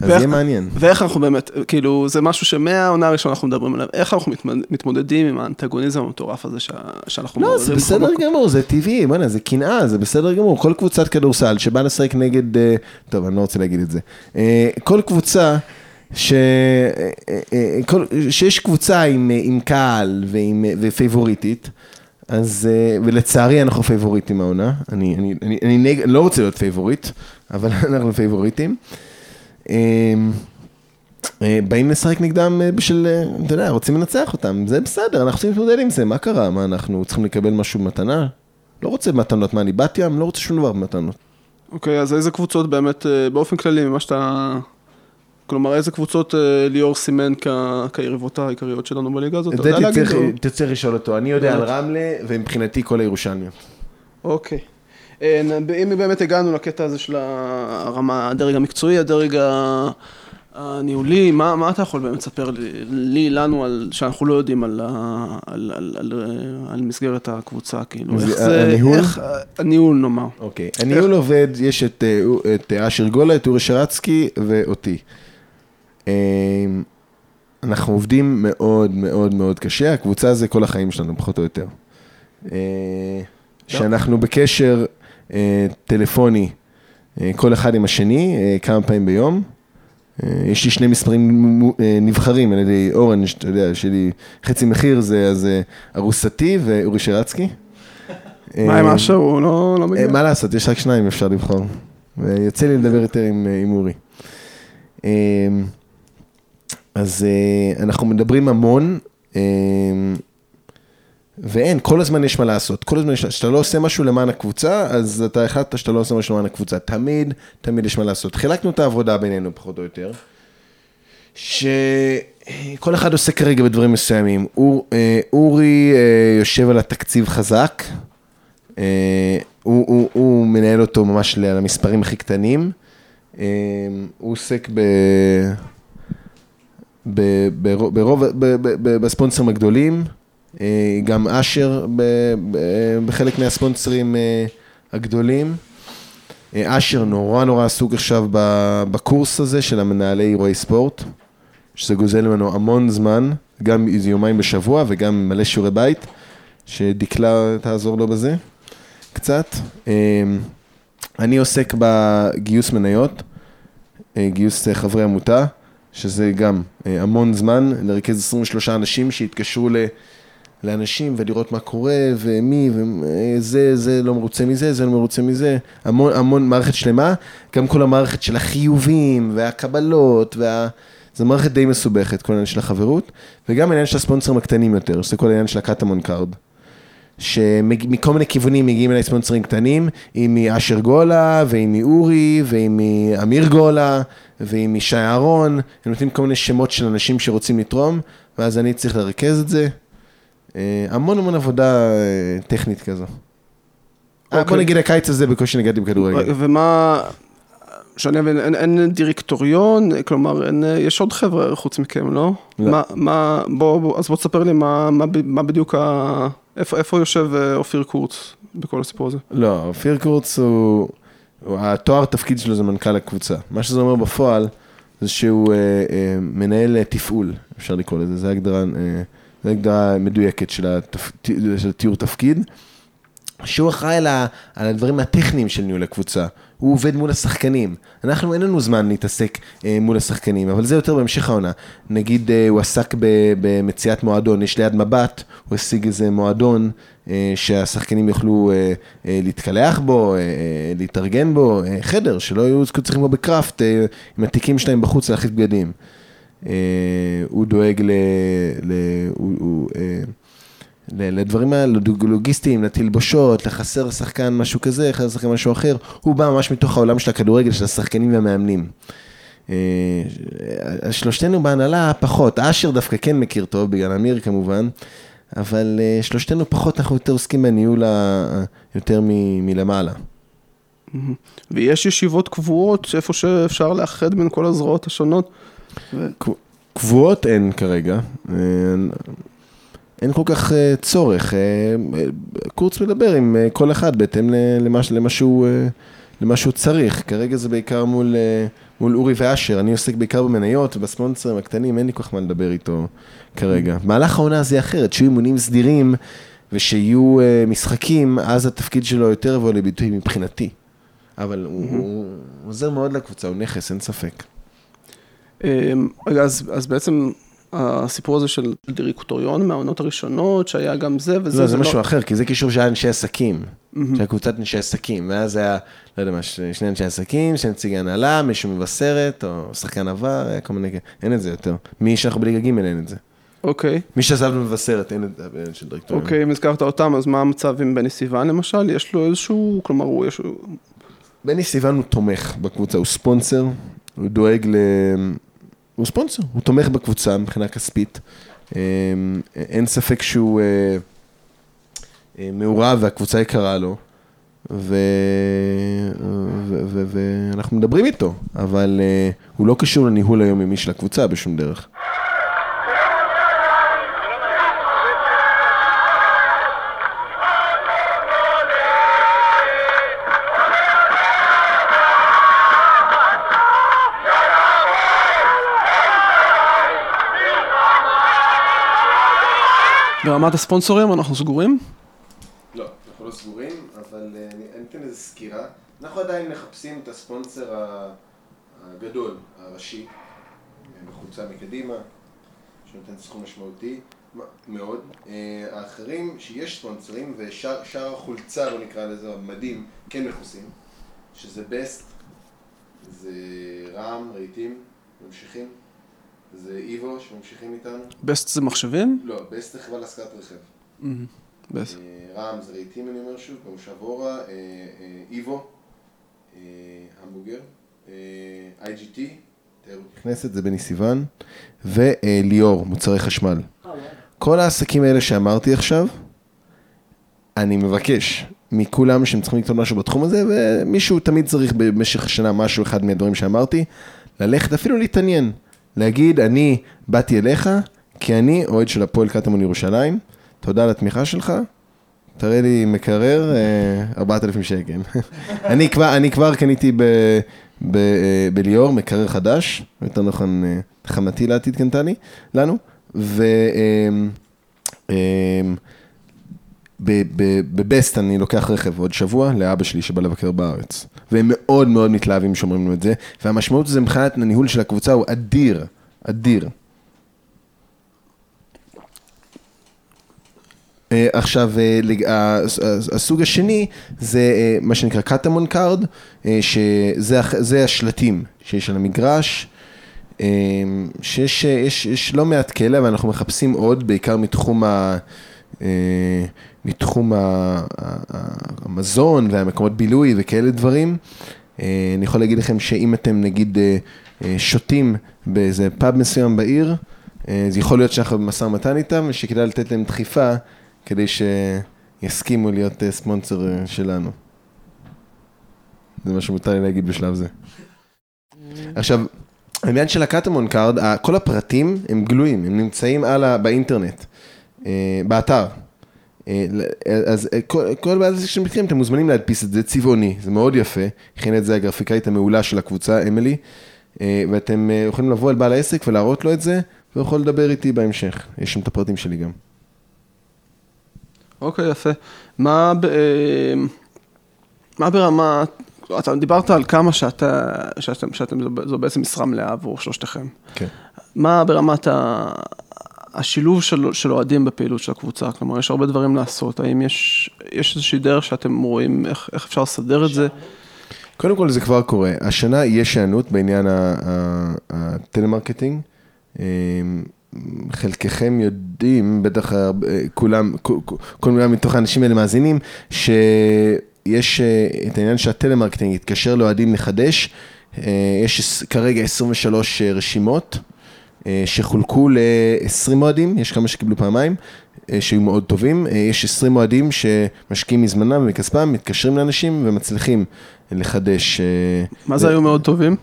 אז ואיך- יהיה מעניין. ואיך אנחנו באמת, כאילו, זה משהו שמהעונה הראשונה אנחנו מדברים עליו, איך אנחנו מתמודד- מתמודדים עם האנטגוניזם המטורף הזה שה- שאנחנו לא, זה בסדר מקום. גמור, זה טבעי, בוא'נה, זה קנאה, זה בסדר גמור. כל קבוצת כדורסל שבאה לשחק נגד, אה, טוב, אני לא רוצה להגיד את זה. אה, כל קבוצה ש... אה, כל- שיש קבוצה עם, עם קהל ועם, ופייבוריטית, אז, ולצערי אנחנו פייבוריטים העונה, אני, אני, אני, אני נג... לא רוצה להיות פייבוריט, אבל אנחנו פייבוריטים. אה, אה, באים לשחק נגדם אה, בשביל, אה, אתה יודע, רוצים לנצח אותם, זה בסדר, אנחנו צריכים להתמודד עם זה, מה קרה? מה, אנחנו צריכים לקבל משהו במתנה? לא רוצה מתנות, מה, אני בת ים? לא רוצה שום דבר במתנות. אוקיי, אז איזה קבוצות באמת, באופן כללי, ממה שאתה... כלומר, איזה קבוצות ליאור סימן כ- כיריבות העיקריות שלנו בליגה הזאת? את זה להגיד? תצטרך- או- תצטרך לשאול אותו, אני יודע על. רמלה, ומבחינתי כל הירושלמיות. אוקיי. נ- אם באמת הגענו לקטע הזה של הרמה, הדרג המקצועי, הדרג הניהולי, מה, מה אתה יכול באמת לספר לי, לי, לנו, על, שאנחנו לא יודעים על, על, על, על, על מסגרת הקבוצה, כאילו, איך זה, הניהול? איך, הניהול נאמר. אוקיי, הניהול עובד, יש את, אה, את אה, אשר גולה, את אורי שרצקי ואותי. אה, אנחנו עובדים מאוד מאוד מאוד קשה, הקבוצה זה כל החיים שלנו, פחות או יותר. אה, שאנחנו בקשר אה, טלפוני, אה, כל אחד עם השני, אה, כמה פעמים ביום. אה, יש לי שני מספרים אה, נבחרים על ידי אורנג', אתה יודע, שלי חצי מחיר זה אז אה, ארוסתי ואורי שרצקי. מה עם אה, אשר? הוא לא, לא מגיע? אה, מה לעשות, יש רק שניים אפשר לבחור. ויוצא לי לדבר יותר עם, אה, אורי. אה, אז אה, אנחנו מדברים המון, אה, ואין, כל הזמן יש מה לעשות. כל הזמן כשאתה לא עושה משהו למען הקבוצה, אז אתה החלטת שאתה לא עושה משהו למען הקבוצה. תמיד, תמיד יש מה לעשות. חילקנו את העבודה בינינו, פחות או יותר. שכל אחד עושה כרגע בדברים מסוימים. אור, אה, אורי אה, יושב על התקציב חזק, אה, הוא, הוא, הוא מנהל אותו ממש למספרים הכי קטנים. אה, הוא עוסק ב... ברוב, בספונסרים הגדולים, גם אשר בחלק מהספונסרים אה, הגדולים. אה, אשר נורא נורא עסוק עכשיו בקורס הזה של המנהלי אירועי ספורט, שזה גוזל ממנו המון זמן, גם איזה יומיים בשבוע וגם מלא שיעורי בית, שדקלה תעזור לו בזה קצת. אה, אני עוסק בגיוס מניות, אה, גיוס אה, חברי עמותה, שזה גם אה, המון זמן, לרכז 23 אנשים שהתקשרו ל... לאנשים ולראות מה קורה ומי וזה, זה לא מרוצה מזה, זה לא מרוצה מזה, המון, המון מערכת שלמה, גם כל המערכת של החיובים והקבלות וה... זו מערכת די מסובכת, כל העניין של החברות, וגם העניין של הספונסרים הקטנים יותר, שזה כל העניין של הקטמון Card. שמכל מיני כיוונים מגיעים אליי ספונסרים קטנים, אם מאשר גולה, ואם מאורי, ואם מאמיר גולה, ואם משי אהרון, הם נותנים כל מיני שמות של אנשים שרוצים לתרום, ואז אני צריך לרכז את זה. אה, המון המון עבודה אה, טכנית כזו. Okay. בוא אוקיי. נגיד הקיץ הזה בקושי נגעתי בכדורגל. ומה, שאני מבין, אין, אין דירקטוריון, כלומר, אין, יש עוד חבר'ה חוץ מכם, לא? לא. מה, מה, בוא, בוא, אז בוא תספר לי מה, מה, מה בדיוק ה... איפה, איפה יושב אה, אופיר קורץ בכל הסיפור הזה? לא, אופיר קורץ הוא, התואר תפקיד שלו זה מנכ"ל הקבוצה. מה שזה אומר בפועל, זה שהוא אה, אה, מנהל אה, תפעול, אפשר לקרוא לזה, זו הגדרה, אה, זו הגדרה מדויקת של, התפ... של תיאור תפקיד. שהוא אחראי על, ה- על הדברים הטכניים של ניהול הקבוצה. הוא עובד מול השחקנים. אנחנו, אין לנו זמן להתעסק אה, מול השחקנים, אבל זה יותר בהמשך העונה. נגיד, אה, הוא עסק ב, במציאת מועדון, יש ליד מבט, הוא השיג איזה מועדון אה, שהשחקנים יוכלו אה, אה, להתקלח בו, אה, אה, להתארגן בו, אה, חדר, שלא היו צריכים בו בקראפט, אה, עם התיקים שלהם בחוץ להחליף בגדים. אה, הוא דואג ל... ל הוא, הוא, אה, לדברים הלוגיסטיים, לתלבושות, לחסר שחקן משהו כזה, לחסר שחקן משהו אחר, הוא בא ממש מתוך העולם של הכדורגל, של השחקנים והמאמנים. אה, שלושתנו בהנהלה פחות, אשר דווקא כן מכיר טוב, בגלל אמיר כמובן, אבל שלושתנו פחות, אנחנו יותר עוסקים בניהול ה- יותר מ- מלמעלה. ויש ישיבות קבועות, איפה שאפשר לאחד בין כל הזרועות השונות. קבועות אין כרגע, אה, אין כל כך אה, צורך. אה, קורץ מדבר עם כל אחד בהתאם למה, שהוא, למה שהוא צריך. כרגע זה בעיקר מול, מול אורי ואשר, אני עוסק בעיקר במניות ובספונסרים הקטנים, אין לי כל כך מה לדבר איתו כרגע. במהלך העונה זה אחרת, שיהיו אימונים סדירים ושיהיו משחקים, אז התפקיד שלו יותר יבוא לידי מבחינתי. אבל הוא, הוא, הוא עוזר מאוד לקבוצה, הוא נכס, אין ספק. אמ, רגע, אז, אז בעצם הסיפור הזה של דירקטוריון מהעונות הראשונות, שהיה גם זה וזה, לא, זה משהו אחר, כי זה קישור שהיה אנשי עסקים. שהיה קבוצת אנשי עסקים, ואז היה, לא יודע מה, שני אנשי עסקים, שני נציגי הנהלה, מישהו מבשרת, או שחקן עבר, היה כל מיני, כאלה. אין את זה יותר. מי שאנחנו בליגה ג' אין את זה. אוקיי, מי שעזב במבשרת, אין את זה, אין של דירקטוריון. אוקיי, אם הזכרת אותם, אז מה המצב עם בני סיוון למשל? יש לו איזשהו, כלומר, הוא יש... בני סיוון הוא תומך בקבוצה, הוא ספונסר, הוא דואג ל... הוא ספונסר, הוא תומך בקבוצה מבחינה כספית. אה, אין ספק שהוא אה, אה, מעורב והקבוצה יקרה לו. ו... ו... ואנחנו מדברים איתו, אבל אה, הוא לא קשור לניהול היומיומי של הקבוצה בשום דרך. ברמת הספונסורים אנחנו סגורים? לא, אנחנו לא סגורים, אבל אה, אני אתן איזה סקירה. אנחנו עדיין מחפשים את הספונסר הגדול, הראשי, בחולצה מקדימה, שנותן סכום משמעותי מאוד. אה, האחרים, שיש ספונסרים, ושאר החולצה, לא נקרא לזה, המדים, כן מכוסים, שזה בסט, זה רעם, רהיטים, ממשיכים, זה איבו, שממשיכים איתנו. Best זה מחשבים? לא, Best זה חברה להשכרת רכב. Best. אה, רעם זה רהיטים אני אומר שוב, במושב אורה, אה, אה, איבו, המבוגר, IGT, תיירות נכנסת, זה בני סיוון, וליאור, מוצרי חשמל. כל העסקים האלה שאמרתי עכשיו, אני מבקש מכולם שאם צריכים לקנות משהו בתחום הזה, ומישהו תמיד צריך במשך השנה משהו אחד מהדברים שאמרתי, ללכת אפילו להתעניין, להגיד, אני באתי אליך, כי אני אוהד של הפועל קטמון ירושלים, תודה על התמיכה שלך, תראה לי מקרר, אה, 4,000 שקל. אני, כבר, אני כבר קניתי ב, ב, אה, בליאור מקרר חדש, יותר נכון, אה, חמתי לעתיד קנתה לי, לנו, ו... אה, אה, בבסט אני לוקח רכב עוד שבוע לאבא שלי שבא לבקר בארץ. והם מאוד מאוד מתלהבים שאומרים לנו את זה, והמשמעות של מבחינת הניהול של הקבוצה הוא אדיר, אדיר. אה, עכשיו, אה, לג- ה- הס- הסוג השני זה אה, מה שנקרא קטמון Card, אה, שזה השלטים שיש על המגרש, אה, שיש יש, יש לא מעט כאלה, ואנחנו מחפשים עוד, בעיקר מתחום, ה, אה, מתחום המזון והמקומות בילוי וכאלה דברים. אה, אני יכול להגיד לכם שאם אתם נגיד אה, אה, שותים באיזה פאב מסוים בעיר, אז יכול להיות שאנחנו במשא ומתן איתם, ושכדאי לתת להם דחיפה כדי שיסכימו להיות ספונסר שלנו. זה מה שמותר לי להגיד בשלב זה. עכשיו, העניין של הקטמון Card, כל הפרטים הם גלויים, הם נמצאים על ה... באינטרנט, באתר. אה, ל- אז אה, כל- זה שאתם מכירים, אתם מוזמנים להדפיס את זה צבעוני, זה מאוד יפה, הכינה את זה הגרפיקאית המעולה של הקבוצה, אמילי, אה, ואתם אה, יכולים לבוא אל בעל העסק ולהראות לו את זה, והוא יכול לדבר איתי בהמשך, יש שם את הפרטים שלי גם. אוקיי, יפה. מה, ב, אה, מה ברמה, אתה דיברת על כמה שאתה, שאתם, שאתם, זו בעצם משרה מלאה עבור שלושתכם. כן. מה ברמת ה, השילוב של, אוהדים בפעילות של הקבוצה? כלומר, יש הרבה דברים לעשות. האם יש, יש איזושהי דרך שאתם רואים איך, איך אפשר לסדר את זה? קודם כל זה כבר קורה, השנה יש היענות בעניין הטלמרקטינג. אה, חלקכם יודעים, בטח הרבה- כולם, כל- מיני מתוך האנשים האלה מאזינים, שיש אה, את העניין שהטלמרקטינג יתקשר לאוהדים לחדש. אה, יש כרגע 23 רשימות אה, שחולקו ל-20 אוהדים, יש כמה שקיבלו פעמיים, אה, שהיו מאוד טובים. אה, יש 20 אוהדים שמשקיעים מזמנם ומכספם, מתקשרים לאנשים ומצליחים לחדש. אה, מה זה היו מאוד טובים?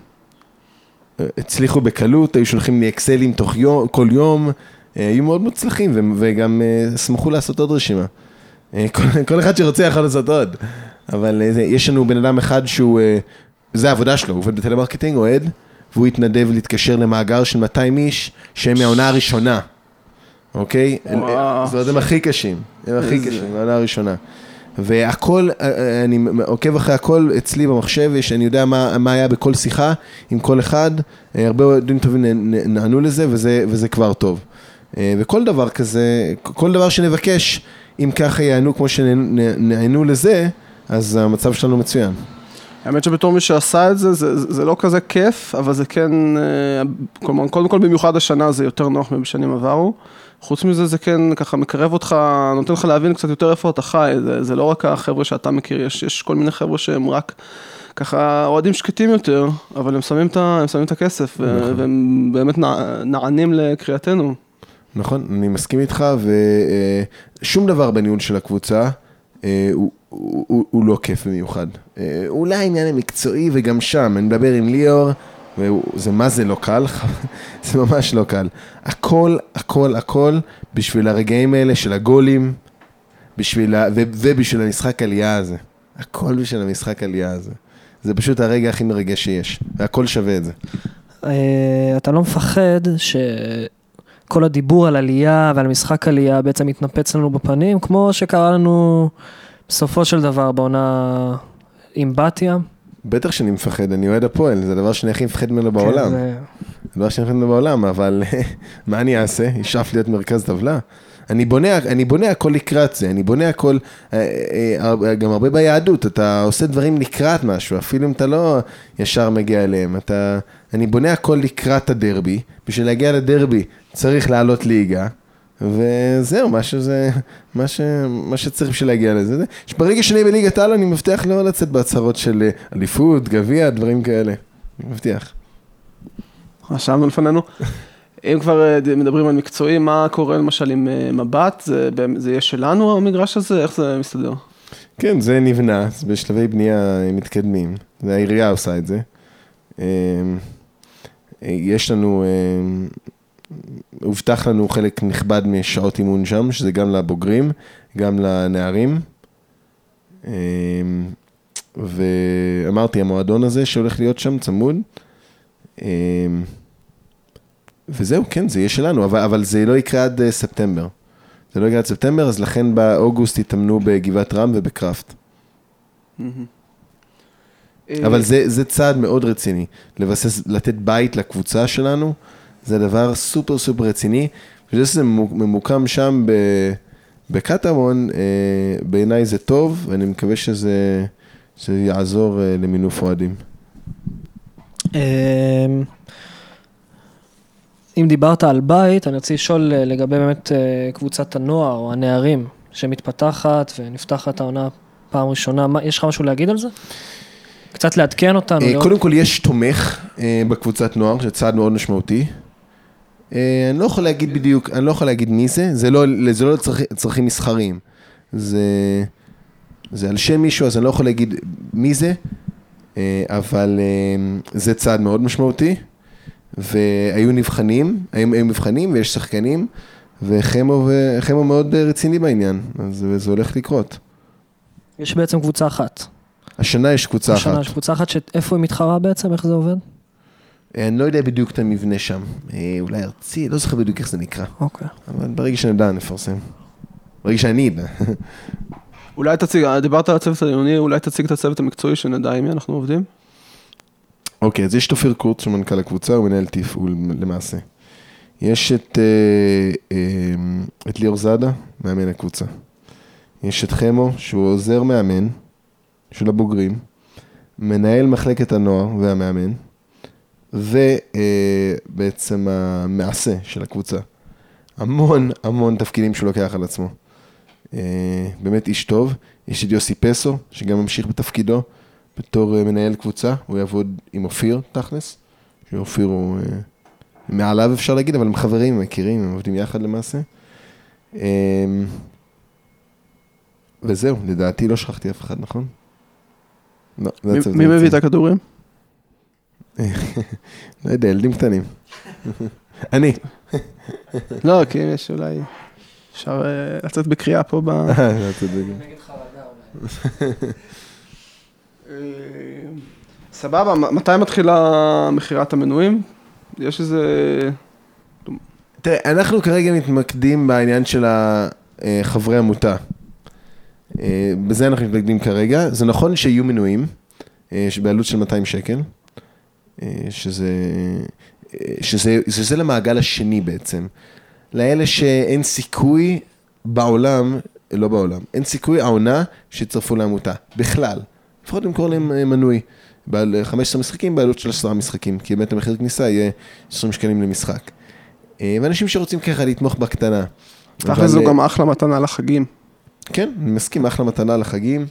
הצליחו בקלות, היו שולחים לי אקסלים תוך יום, כל יום, אה, היו מאוד מוצלחים ו- וגם אה, שמחו לעשות עוד רשימה. אה, כל, כל אחד שרוצה יכול לעשות עוד, אבל אה, יש לנו בן אדם אחד שהוא, אה, זה העבודה שלו, הוא עובד בטלמרקטינג, אוהד, והוא התנדב להתקשר למאגר של 200 איש שהם מהעונה הראשונה, אוקיי? זאת אומרת, הם הכי קשים, הם הכי קשים, מהעונה הראשונה. והכל, אה, אה, אני עוקב אחרי הכל אצלי במחשב, יש, אני יודע מה, מה היה בכל שיחה עם כל אחד, אה, הרבה אוהדים טובים נענו לזה וזה, וזה כבר טוב. וכל דבר כזה, כל דבר שנבקש, אם ככה יענו כמו שנענו לזה, אז המצב שלנו מצוין. האמת שבתור מי שעשה את זה, זה, זה לא כזה כיף, אבל זה כן, אה, כלומר, קודם כל במיוחד השנה זה יותר נוח מבשנים עברו. חוץ מזה זה כן ככה מקרב אותך, נותן לך להבין קצת יותר איפה אתה חי, זה, זה לא רק החבר'ה שאתה מכיר, יש, יש כל מיני חבר'ה שהם רק ככה אוהדים שקטים יותר, אבל הם שמים את, הם שמים את הכסף, נכון. והם באמת נע, נענים לקריאתנו. נכון, אני מסכים איתך, ושום דבר בניהול של הקבוצה אה, הוא, הוא, הוא, הוא לא כיף במיוחד. אה, אולי העניין המקצועי, וגם שם, אני מדבר עם ליאור, וזה מה זה לא קל, זה ממש לא קל. הכל, הכל, הכל בשביל הרגעים האלה של הגולים, בשביל ה, ו, ובשביל המשחק עלייה הזה. הכל בשביל המשחק עלייה הזה. זה פשוט הרגע הכי מרגש שיש, והכל שווה את זה. אה, אתה לא מפחד שכל הדיבור על עלייה ועל משחק עלייה בעצם מתנפץ לנו בפנים, כמו שקרה לנו בסופו של דבר בעונה עם בתיה. בטח שאני מפחד, אני אוהד הפועל, זה הדבר שאני הכי מפחד ממנו בעולם. כן, זה- הדבר שאני מפחד ממנו בעולם, אבל מה אני אעשה? ישאף להיות מרכז טבלה? אני בונה, אני בונה הכל לקראת זה, אני בונה הכל, אה, אה, אה, גם הרבה ביהדות, אתה עושה דברים לקראת משהו, אפילו אם אתה לא ישר מגיע אליהם, אתה, אני בונה הכל לקראת הדרבי, בשביל להגיע לדרבי צריך לעלות ליגה, וזהו, מה שזה, מה, ש, מה שצריך בשביל להגיע לזה, זה, שברגע שאני בליגת העל אני מבטיח לא לצאת בהצהרות של אליפות, גביע, דברים כאלה, אני מבטיח. רשמנו לפנינו. אם כבר אה, מדברים על מקצועי, מה קורה למשל עם אה, מבט? זה, זה יהיה שלנו המגרש הזה? איך זה מסתדר? כן, זה נבנה, זה בשלבי בנייה מתקדמים, והעירייה עושה את זה. אה, יש לנו, אה, הובטח לנו חלק נכבד משעות אימון שם, שזה גם לבוגרים, גם לנערים. אה, ואמרתי, המועדון הזה שהולך להיות שם צמוד. אה, וזהו, כן, זה יהיה שלנו, אבל, אבל זה לא יקרה עד אה, ספטמבר. זה לא יקרה עד ספטמבר, אז לכן באוגוסט התאמנו בגבעת רם ובקראפט. אבל זה, זה צעד מאוד רציני, לבסס, לתת בית לקבוצה שלנו, זה דבר סופר סופר רציני. וזה שזה ממוקם שם ב, בקטמון, אה, בעיניי זה טוב, ואני מקווה שזה, שזה יעזור אה, למינוף אוהדים. אם דיברת על בית, אני רוצה לשאול אה, לגבי באמת אה, קבוצת הנוער או הנערים שמתפתחת ונפתחת העונה פעם ראשונה, מה, יש לך משהו להגיד על זה? קצת לעדכן אותנו. אה, קודם כל יש תומך בקבוצת נוער, שזה צעד מאוד משמעותי. אני לא יכול להגיד בדיוק, אני לא יכול להגיד מי זה, זה לא, זה לא לצרכי- צרכים מסחריים. זה, זה על שם מישהו, אז אני לא יכול להגיד מי זה, אבל זה צעד מאוד משמעותי. והיו נבחנים, היו, היו מבחנים ויש שחקנים, וחמו, ו- חמו מאוד אה, רציני בעניין, אז זה הולך לקרות. יש בעצם קבוצה אחת. השנה יש קבוצה השנה אחת. יש קבוצה אחת שאיפה היא מתחרה בעצם, איך זה עובד? אה, אני לא יודע בדיוק את המבנה שם. אה, אולי ארצי, לא זוכר בדיוק איך זה נקרא. אוקיי. אבל ברגע שנדע נפרסם. ברגע שאני אדע. אולי תציג, דיברת על הצוות העליוני, אולי תציג את הצוות המקצועי שנדע עם מי אנחנו עובדים? אוקיי, אז יש את אופיר קורץ, שהוא מנכ"ל הקבוצה, הוא מנהל תפעול למעשה. יש את, אה, אה, את ליאור זאדה, מאמן הקבוצה. יש את חמו, שהוא עוזר מאמן של הבוגרים, מנהל מחלקת הנוער והמאמן, ובעצם המעשה של הקבוצה. המון המון תפקידים שהוא לוקח על עצמו. אה, באמת איש טוב. יש את יוסי פסו, שגם ממשיך בתפקידו בתור אה, מנהל קבוצה. הוא יעבוד עם אופיר, תכלס. שאופיר הוא אה, מעליו אפשר להגיד, אבל הם חברים, הם מכירים, הם עובדים יחד למעשה. אה, וזהו, לדעתי לא שכחתי אף אחד, נכון? לא, זה מי- הצוות מי מביא את. הכדורים? לא יודע, ילדים קטנים. אני. לא, כי אם יש אולי... אפשר אה, לצאת בקריאה פה ב... אה, אתה צודק. סבבה, מתי מתחילה מכירת המנויים? יש איזה... תראה, אנחנו כרגע מתמקדים בעניין של אה, חברי עמותה. אה, בזה אנחנו מתמקדים כרגע. זה נכון שיהיו מנויים, אה, בעלות של 200 שקל, שזה, שזה, שזה, זה למעגל השני בעצם. לאלה שאין סיכוי בעולם, לא בעולם, אין סיכוי העונה שיצטרפו לעמותה, בכלל. לפחות למכור להם אה, מנוי. בעל 15 משחקים בעלות של 10 משחקים, כי באמת המחיר כניסה יהיה 20 שקלים למשחק. אה, ואנשים שרוצים ככה לתמוך בקטנה. תכל'ס זו אה, גם אחלה מתנה לחגים. כן, אני מסכים, אחלה מתנה לחגים.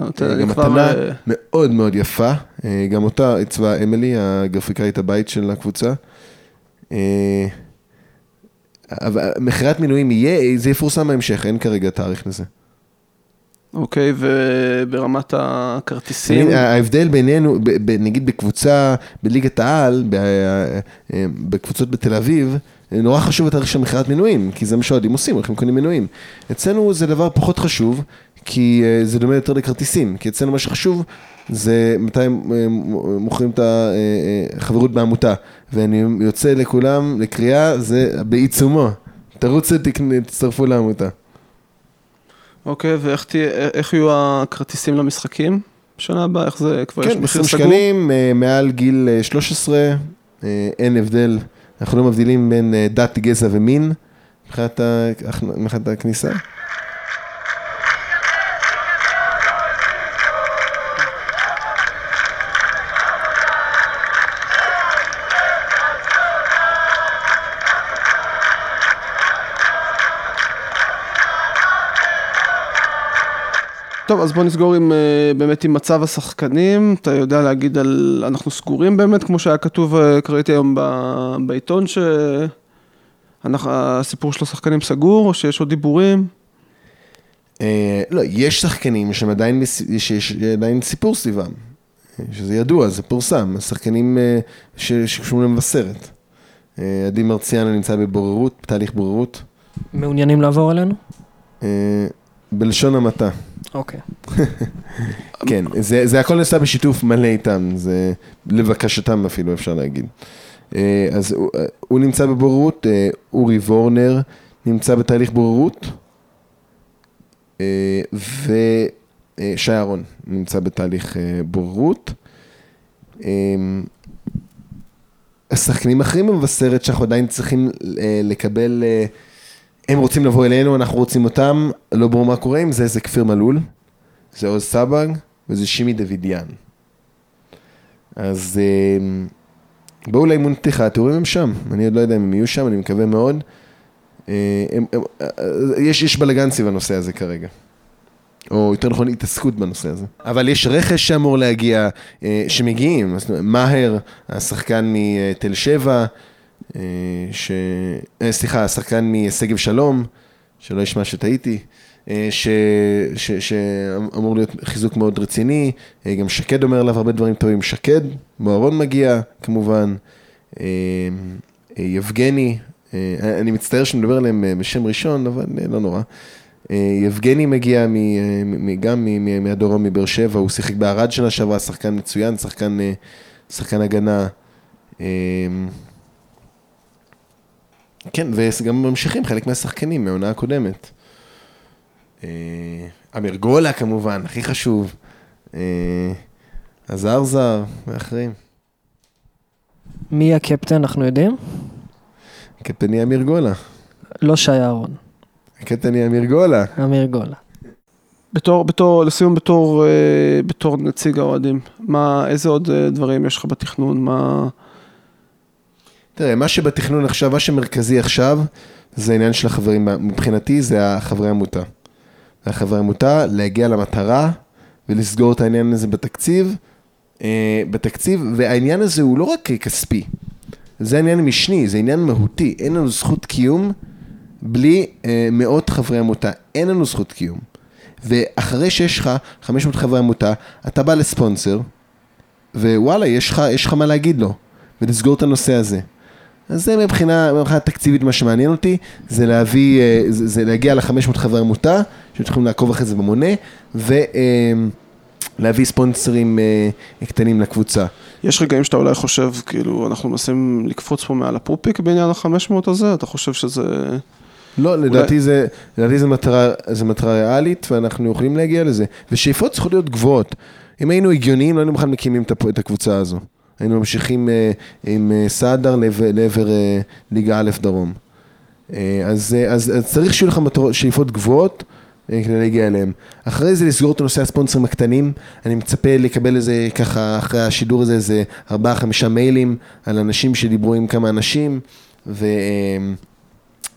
אה, גם. מתנה אה, מאוד מאוד יפה. אה, גם אותה עיצבה אמילי, הגרפיקאית הבית של הקבוצה. אה, אבל מכירת מינויים יהיה, זה יפורסם בהמשך, אין כרגע תאריך לזה. אוקיי, וברמת הכרטיסים... ההבדל בינינו, נגיד בקבוצה, בליגת העל, ב- אה, בקבוצות בתל אביב, נורא חשוב התאריך של מכירת מנויים, כי זה מה שאוהדים עושים, הולכים קונים מנויים. אצלנו זה דבר פחות חשוב, כי אה, זה דומה יותר לכרטיסים, כי אצלנו מה שחשוב זה מתי הם אה, מוכרים את החברות בעמותה. ואני יוצא לכולם לקריאה, זה בעיצומו. תרוצו, תצטרפו לעמותה. אוקיי, ואיך יהיו הכרטיסים למשחקים בשנה הבאה? איך זה כבר יש כן, מחיר 20 סגור? שקלים, אה, מעל גיל אה, 13, אה, אין הבדל, אנחנו לא מבדילים בין אה, דת, גזע ומין מבחינת הכניסה. טוב, אז בוא נסגור עם, אה, באמת עם מצב השחקנים. אתה יודע להגיד על... אנחנו סגורים באמת, כמו שהיה כתוב, אה, קראתי היום ב- בעיתון, שהסיפור של השחקנים סגור, או שיש עוד דיבורים? אה, לא, יש שחקנים שהם עדיין, שיש עדיין סיפור סביבם, שזה ידוע, זה פורסם, שחקנים אה, ש- שקשורים למבשרת. עדי מרציאנו נמצא בבוררות, בתהליך בוררות, מעוניינים לעבור אלינו? בלשון המעטה. אוקיי. כן, זה, זה הכל נעשה בשיתוף מלא איתם, זה לבקשתם אפילו אפשר להגיד. אה, אז הוא, אה, הוא נמצא בבוררות, אה, אורי וורנר נמצא בתהליך בוררות, ושי אהרון נמצא בתהליך בוררות. השחקנים האחרים במבשרת שאנחנו עדיין צריכים לקבל הם רוצים לבוא אלינו, אנחנו רוצים אותם, לא ברור מה קורה עם זה, זה כפיר מלול, זה עוז סבג וזה שימי דוידיאן. אז אה, בואו לאימון פתיחה, התיאורים הם שם, אני עוד לא יודע אם הם יהיו שם, אני מקווה מאוד. אה, הם, הם, אה, יש, יש בלאגן סביב הנושא הזה כרגע. או יותר נכון התעסקות בנושא הזה. אבל יש רכש שאמור להגיע, אה, שמגיעים, אז מאהר, השחקן מתל שבע, אה, ש... אה, סליחה, השחקן משגב שלום, שלא ישמע שטעיתי, אה, ש... ש... שאמור להיות חיזוק מאוד רציני, אה, גם שקד אומר עליו הרבה דברים טובים, שקד, מוהרון מגיע כמובן, אה, אה, יבגני, אה, אני מצטער שאני מדבר עליהם אה, בשם ראשון, אבל אה, לא נורא. אה, יבגני מגיע מ, אה, מ, גם מהדרום מבאר שבע, הוא שיחק בערד שנה שעברה, שחקן מצוין, שחקן, אה, שחקן הגנה. כן, וגם ממשיכים חלק מהשחקנים מהעונה הקודמת. אה, אמיר גולה כמובן, הכי חשוב. אה, עזר זר ואחרים. מי הקפטן, אנחנו יודעים? הקפטן יהיה אמיר גולה. לא שי אהרון, הקפטן יהיה אמיר גולה. אמיר גולה. בתור, בתור, לסיום בתור, אה, בתור נציג האוהדים, מה, איזה עוד דברים יש לך בתכנון, מה... תראה, מה שבתכנון עכשיו, מה שמרכזי עכשיו, זה העניין של החברים, מבחינתי זה החברי עמותה. החברי עמותה, להגיע למטרה ולסגור את העניין הזה בתקציב, אה, בתקציב, והעניין הזה הוא לא רק כספי, זה עניין משני, זה עניין מהותי, אין לנו זכות קיום בלי אה, מאות חברי עמותה, אין לנו זכות קיום. ואחרי שיש לך 500 חברי עמותה, אתה בא לספונסר, ווואלה, יש לך, מה להגיד לו, ולסגור את הנושא הזה. אז זה מבחינה, מבחינה תקציבית מה שמעניין אותי, זה להביא, אה, זה, זה להגיע ל-500 חברי עמותה, שיכולים לעקוב אחרי זה במונה, ולהביא ספונסרים אה, קטנים לקבוצה. יש רגעים שאתה אולי חושב, כאילו, אנחנו מנסים לקפוץ פה מעל הפופיק בעניין ה-500 הזה, אתה חושב שזה... לא, לדעתי זה, לדעתי זה מטרה, זה מטרה ריאלית, ואנחנו יכולים להגיע לזה. ושאיפות צריכות להיות גבוהות. אם היינו הגיוניים, לא היינו בכלל מקימים את הקבוצה הזו. היינו ממשיכים אה, עם אה, סעדר לעבר, אה, ליגה א' דרום. אז, אז, אז צריך שיהיו לך שאיפות גבוהות כדי להגיע אליהם. אחרי זה לסגור את הנושא הספונסרים הקטנים, אני מצפה לקבל איזה, ככה, אחרי השידור הזה, איזה ארבעה, חמישה מיילים על אנשים שדיברו עם כמה אנשים, ו...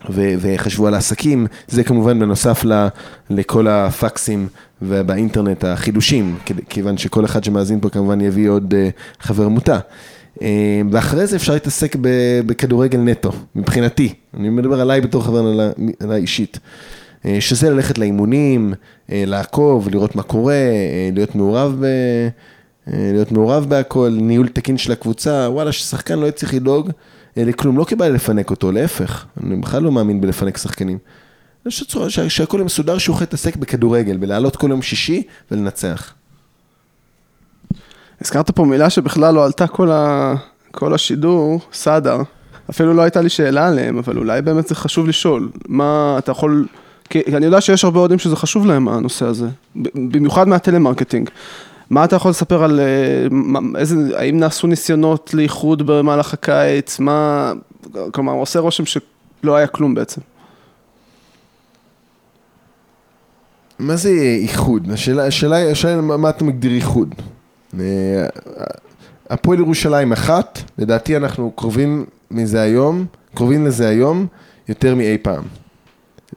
ו- וחשבו על העסקים, זה כמובן בנוסף ל- לכל הפקסים ובאינטרנט החידושים, כיוון שכל אחד שמאזין פה כמובן יביא עוד uh, חבר עמותה. Uh, ואחרי זה אפשר להתעסק ב- בכדורגל נטו, מבחינתי, אני מדבר עליי בתור חבר עליי, עליי אישית, uh, שזה ללכת לאימונים, uh, לעקוב, לראות מה קורה, uh, להיות מעורב ב... להיות מעורב בהכל, ניהול תקין של הקבוצה, וואלה, ששחקן לא יצטרך לדאוג לכלום, לא כבעיה לפנק אותו, להפך, אני בכלל לא מאמין בלפנק שחקנים. שצורה- שה- שהכל יהיה מסודר, שהוא יכול להתעסק בכדורגל, בלעלות כל יום שישי ולנצח. הזכרת פה מילה שבכלל לא עלתה כל, ה... כל השידור, סאדר. אפילו לא הייתה לי שאלה עליהם, אבל אולי באמת זה חשוב לשאול. מה אתה יכול... כי אני יודע שיש הרבה אוהדים שזה חשוב להם, הנושא הזה. במיוחד מהטלמרקטינג. מה אתה יכול לספר על... אה, איזה... האם נעשו ניסיונות לאיחוד במהלך הקיץ? מה... כלומר, עושה רושם שלא היה כלום בעצם. מה זה איחוד? השאלה, השאלה, השאלה מה אתה מגדיר איחוד. אה, הפועל ירושלים אחת, לדעתי אנחנו קרובים מזה היום, קרובים לזה היום יותר מאי פעם.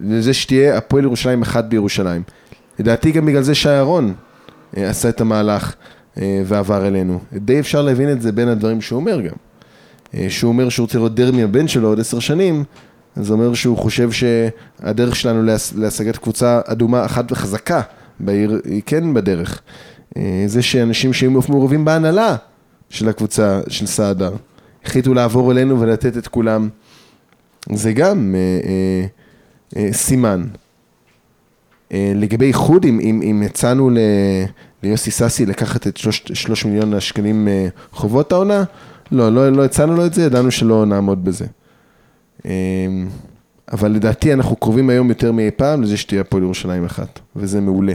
לזה שתהיה הפועל ירושלים אחת בירושלים. לדעתי גם בגלל זה שי אהרון אה, עשה את המהלך אה, ועבר אלינו. די אפשר להבין את זה בין הדברים שהוא אומר גם. אה, שהוא אומר שהוא רוצה לראות דרמי הבן שלו עוד עשר שנים, זה אומר שהוא חושב שהדרך שלנו להש- להשגת קבוצה אדומה אחת וחזקה בעיר היא כן בדרך. אה, זה שאנשים שהיו מעורבים בהנהלה של הקבוצה של סעדה, החליטו לעבור אלינו ולתת את כולם, זה גם אה, אה, אה, סימן. אה, לגבי איחוד, אם, אם, אם הצענו ל, ליוסי סאסי לקחת את שלוש, שלוש מיליון השקלים אה, חובות העונה, לא, לא, לא הצענו לו את זה, ידענו שלא נעמוד בזה. אה, אבל לדעתי אנחנו קרובים היום יותר מאי פעם לזה שתהיה הפועל ירושלים אחת, וזה מעולה.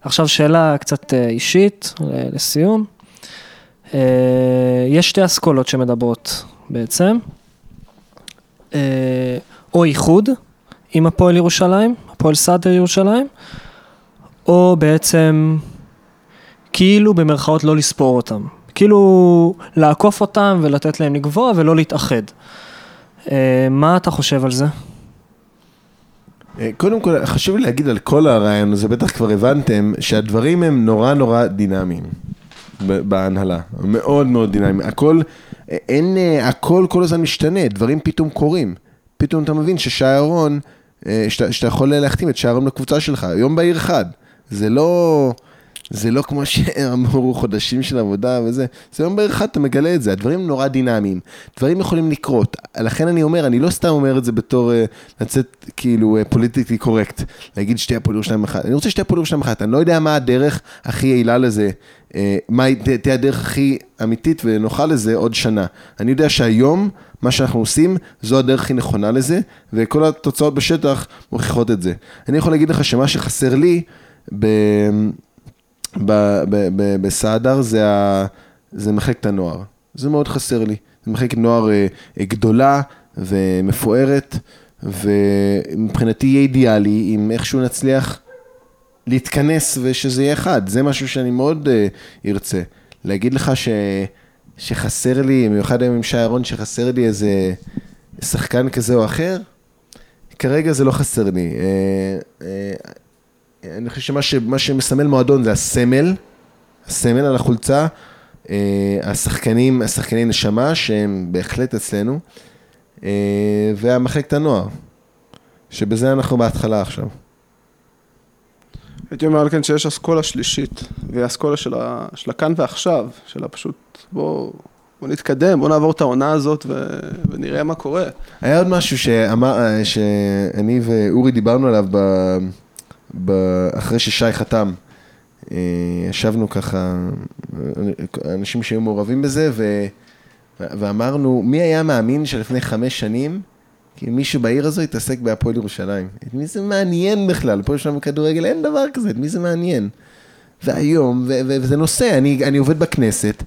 עכשיו שאלה קצת אישית, לסיום. יש שתי אסכולות שמדברות בעצם. או איחוד, עם הפועל ירושלים, הפועל סאדר ירושלים, או בעצם כאילו במרכאות לא לספור אותם. כאילו לעקוף אותם ולתת להם לגבוה ולא להתאחד. אה, מה אתה חושב על זה? אה, קודם כל, חשוב לי להגיד על כל הרעיון הזה, בטח כבר הבנתם, שהדברים הם נורא נורא דינמיים בהנהלה. מאוד מאוד דינמיים. הכל, אה, אין, הכל כל הזמן משתנה, דברים פתאום קורים. פתאום אתה מבין ששי אהרון, אה, שאתה, שאתה יכול להחתים את אהרון לקבוצה שלך, יום בהיר אחד. זה לא... זה לא כמו שאמרו חודשים של עבודה וזה, זה יום בהיר אחד אתה מגלה את זה, הדברים נורא דינמיים, דברים יכולים לקרות, לכן אני אומר, אני לא סתם אומר את זה בתור uh, לצאת כאילו פוליטיקלי uh, קורקט, להגיד שתי הפועל ירושלים אחת, אני רוצה שתי הפועל ירושלים אחת, אני לא יודע מה הדרך הכי יעילה לזה, uh, מה תהיה הדרך הכי אמיתית ונוחה לזה עוד שנה. אני יודע שהיום, מה שאנחנו עושים, זו הדרך הכי נכונה לזה, וכל התוצאות בשטח מוכיחות את זה. אני יכול להגיד לך שמה שחסר לי, ב... בסעדר זה, ה- זה מחלקת הנוער. זה מאוד חסר לי. זה מחלקת נוער אה, אה, גדולה ומפוארת, ומבחינתי יהיה אידיאלי אם איכשהו נצליח להתכנס ושזה יהיה אחד. זה משהו שאני מאוד uh, ארצה. להגיד לך ש, שחסר לי, במיוחד היום עם שי אהרון, שחסר לי איזה שחקן כזה או אחר, כרגע זה לא חסר לי. אני חושב שמה ש, שמסמל מועדון זה הסמל, הסמל על החולצה, אה, השחקנים, השחקני נשמה שהם בהחלט אצלנו, אה, והמחלקת הנוער, שבזה אנחנו בהתחלה עכשיו. הייתי אומר על כן שיש אסכולה שלישית, והיא אסכולה של, ה... של הכאן ועכשיו, של הפשוט בוא, בוא נתקדם, בוא נעבור את העונה הזאת ו... ונראה מה קורה. היה עוד משהו שאמר, אה, שאני ואורי דיברנו עליו ב... אחרי ששי חתם. אה, ישבנו ככה, אנשים שהיו מעורבים בזה, ו... ואמרנו, מי היה מאמין שלפני חמש שנים, כי מישהו בעיר הזו יתעסק בהפועל ירושלים? את מי זה מעניין בכלל? פה יש לנו כדורגל, אין דבר כזה, את מי זה מעניין? והיום, ו- ו- וזה נושא, אני, אני עובד בכנסת,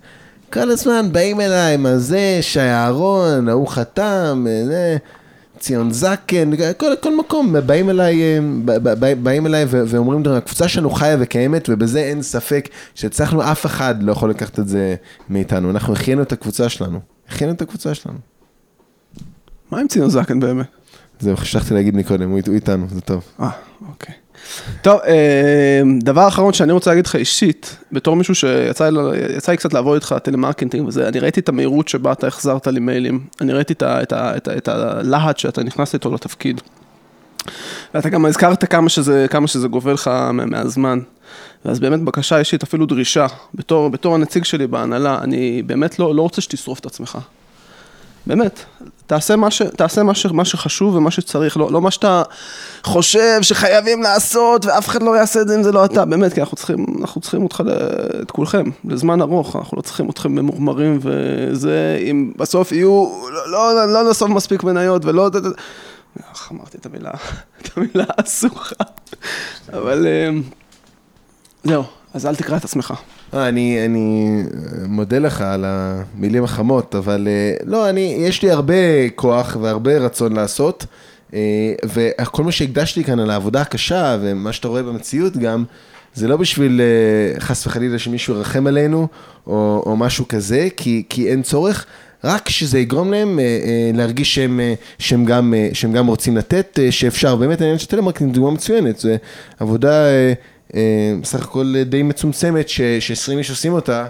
כל הזמן באים אליי, מה זה, שי אהרון, ההוא חתם, זה, ציון זקן, כל, כל מקום, באים אליי, בא, בא, באים אליי ואומרים, הקבוצה שלנו חיה וקיימת, ובזה אין ספק שהצלחנו, אף אחד לא יכול לקחת את זה מאיתנו. אנחנו החיינו את הקבוצה שלנו. החיינו את הקבוצה שלנו. מה עם ציון זקן באמת? זהו, חשבתי להגיד מקודם, הוא, איתנו, זה טוב. אה, אוקיי. טוב, אה, דבר אחרון שאני רוצה להגיד לך אישית, בתור מישהו שיצא לי קצת לעבוד איתך טלמרקטינג וזה, אני ראיתי את המהירות שבה אתה החזרת לי מיילים, אני ראיתי את, את, את, את הלהט שאתה נכנס איתו לתפקיד. ואתה גם הזכרת כמה שזה, כמה שזה גוזל לך מהזמן. ואז באמת בקשה אישית, אפילו דרישה, בתור, בתור הנציג שלי בהנהלה, אני באמת לא, לא רוצה שתשרוף את עצמך. באמת, תעשה מה, ש, תעשה מה, ש, מה שחשוב ומה שצריך, לא, לא מה שאתה חושב שחייבים לעשות ואף אחד לא יעשה את זה אם זה לא אתה, באמת, כי אנחנו צריכים, אנחנו צריכים אותך, את כולכם, לזמן ארוך, אנחנו לא צריכים אתכם ממורמרים וזה, אם בסוף יהיו, לא, לא, לא נאסוף מספיק מניות ולא... איך אמרתי את המילה, את המילה הסוכה, אבל זהו, אז אל תקרא את עצמך. אני, אני מודה לך על המילים החמות, אבל לא, אני, יש לי הרבה כוח והרבה רצון לעשות, וכל מה שהקדשתי כאן על העבודה הקשה ומה שאתה רואה במציאות גם, זה לא בשביל חס וחלילה שמישהו ירחם עלינו או, או משהו כזה, כי, כי אין צורך. רק שזה יגרום להם אה, אה, להרגיש שהם, אה, שהם, גם, אה, שהם גם רוצים לתת, אה, שאפשר. באמת העניין של טלמרקטינג דוגמה מצוינת, זו עבודה אה, אה, סך הכל די מצומצמת, ש-20 איש עושים אותה,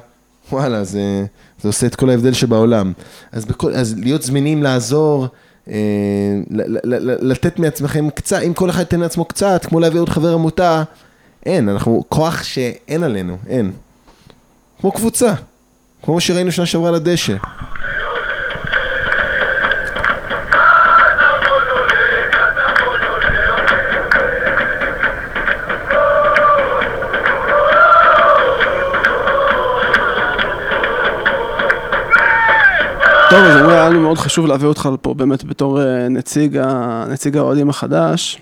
וואלה, זה, זה עושה את כל ההבדל שבעולם. אז, בכל, אז להיות זמינים לעזור, אה, לתת מעצמכם קצת, אם כל אחד ייתן לעצמו קצת, כמו להביא עוד חבר עמותה, אין, אנחנו כוח שאין עלינו, אין. כמו קבוצה, כמו שראינו שנה שעברה לדשא. טוב, אז אומרים, היה לנו מאוד חשוב להביא אותך לפה באמת בתור נציג, נציג האוהדים החדש,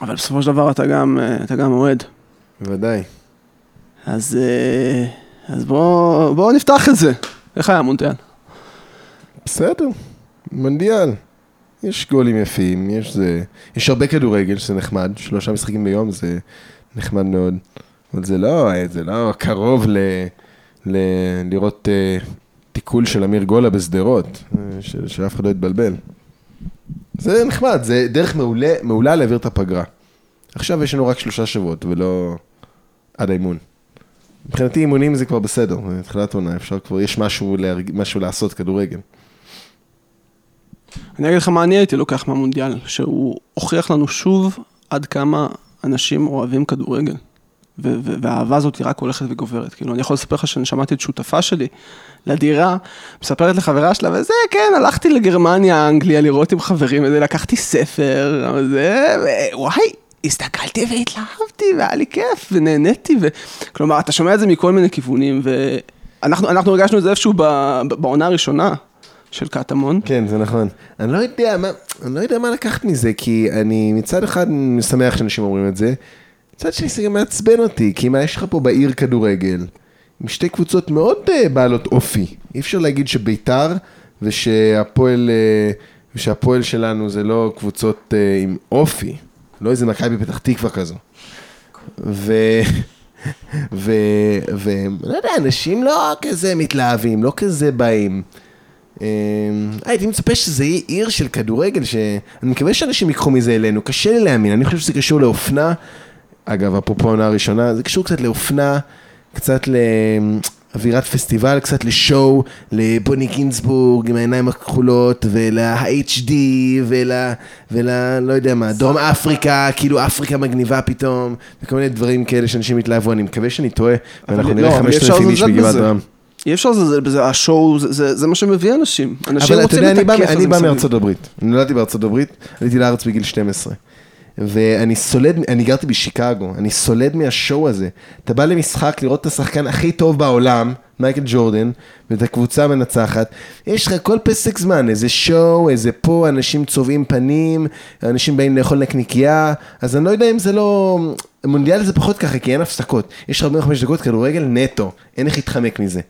אבל בסופו של דבר אתה גם, אתה גם אוהד. בוודאי. אז, אז בואו בוא נפתח את זה. איך היה מונטיאל? בסדר, מונדיאל. יש גולים יפים, יש זה, יש הרבה כדורגל שזה נחמד, שלושה משחקים ביום זה נחמד מאוד, אבל זה לא, זה לא קרוב ל, ל, לראות uh, תיקול של אמיר גולה בשדרות, שאף אחד לא יתבלבל. זה נחמד, זה דרך מעולה, מעולה להעביר את הפגרה. עכשיו יש לנו רק שלושה שבועות ולא עד האימון. מבחינתי אימונים זה כבר בסדר, תחילת עונה, אפשר כבר, יש משהו, להרג... משהו לעשות כדורגל. אני אגיד לך מה אני הייתי לוקח מהמונדיאל, שהוא הוכיח לנו שוב עד כמה אנשים אוהבים כדורגל. והאהבה הזאת היא רק הולכת וגוברת. כאילו, אני יכול לספר לך שאני שמעתי את שותפה שלי לדירה, מספרת לחברה שלה, וזה, כן, הלכתי לגרמניה, אנגליה, לראות עם חברים, וזה, לקחתי ספר, וזה, וואי, הסתכלתי והתלהבתי, והיה לי כיף, ונהניתי, ו... כלומר, אתה שומע את זה מכל מיני כיוונים, ואנחנו אנחנו הרגשנו את זה איפשהו בעונה הראשונה של קטמון. כן, זה נכון. אני לא יודע מה, אני לא יודע מה לקחת מזה, כי אני מצד אחד שמח שאנשים אומרים את זה, מצד שני זה גם מעצבן אותי, כי מה יש לך פה בעיר כדורגל, עם שתי קבוצות מאוד uh, בעלות אופי. אי אפשר להגיד שביתר ושהפועל, uh, ושהפועל שלנו זה לא קבוצות uh, עם אופי, לא איזה מכבי פתח תקווה כזו. ו... ו... ו... לא יודע, אנשים לא כזה מתלהבים, לא כזה באים. אה, הייתי מצפה שזה יהיה עיר של כדורגל, שאני מקווה שאנשים ייקחו מזה אלינו, קשה לי להאמין, אני חושב שזה קשור לאופנה, אגב, אפרופו העונה הראשונה, זה קשור קצת לאופנה, קצת לאווירת פסטיבל, קצת לשואו, לבוני גינזבורג עם העיניים הכחולות, ול-HD, ול... ול... לא יודע מה, דרום אפריקה, כאילו אפריקה מגניבה פתאום, וכל מיני דברים כאלה שאנשים יתלהבו, אני מקווה שאני טועה, ואנחנו לא, נראה אבל אי אפשר 5,000 איש בגבעת. רם. אי אפשר לזלזל בזה, השואו, זה, זה, זה מה שמביא אנשים. אנשים אבל אתה רוצים יודע, אני בא. מארצות הברית. אני נולדתי בארצות הברית, עליתי לארץ בגיל 12. ואני סולד, אני גרתי בשיקגו, אני סולד מהשואו הזה. אתה בא למשחק לראות את השחקן הכי טוב בעולם, מייקל ג'ורדן, ואת הקבוצה המנצחת, יש לך כל פסק זמן, איזה שואו, איזה פה, אנשים צובעים פנים, אנשים באים לאכול נקניקייה, אז אני לא יודע אם זה לא... מונדיאל זה פחות ככה, כי אין הפסקות. יש לך 45 דקות כדורגל נטו, אין איך להתחמק מזה.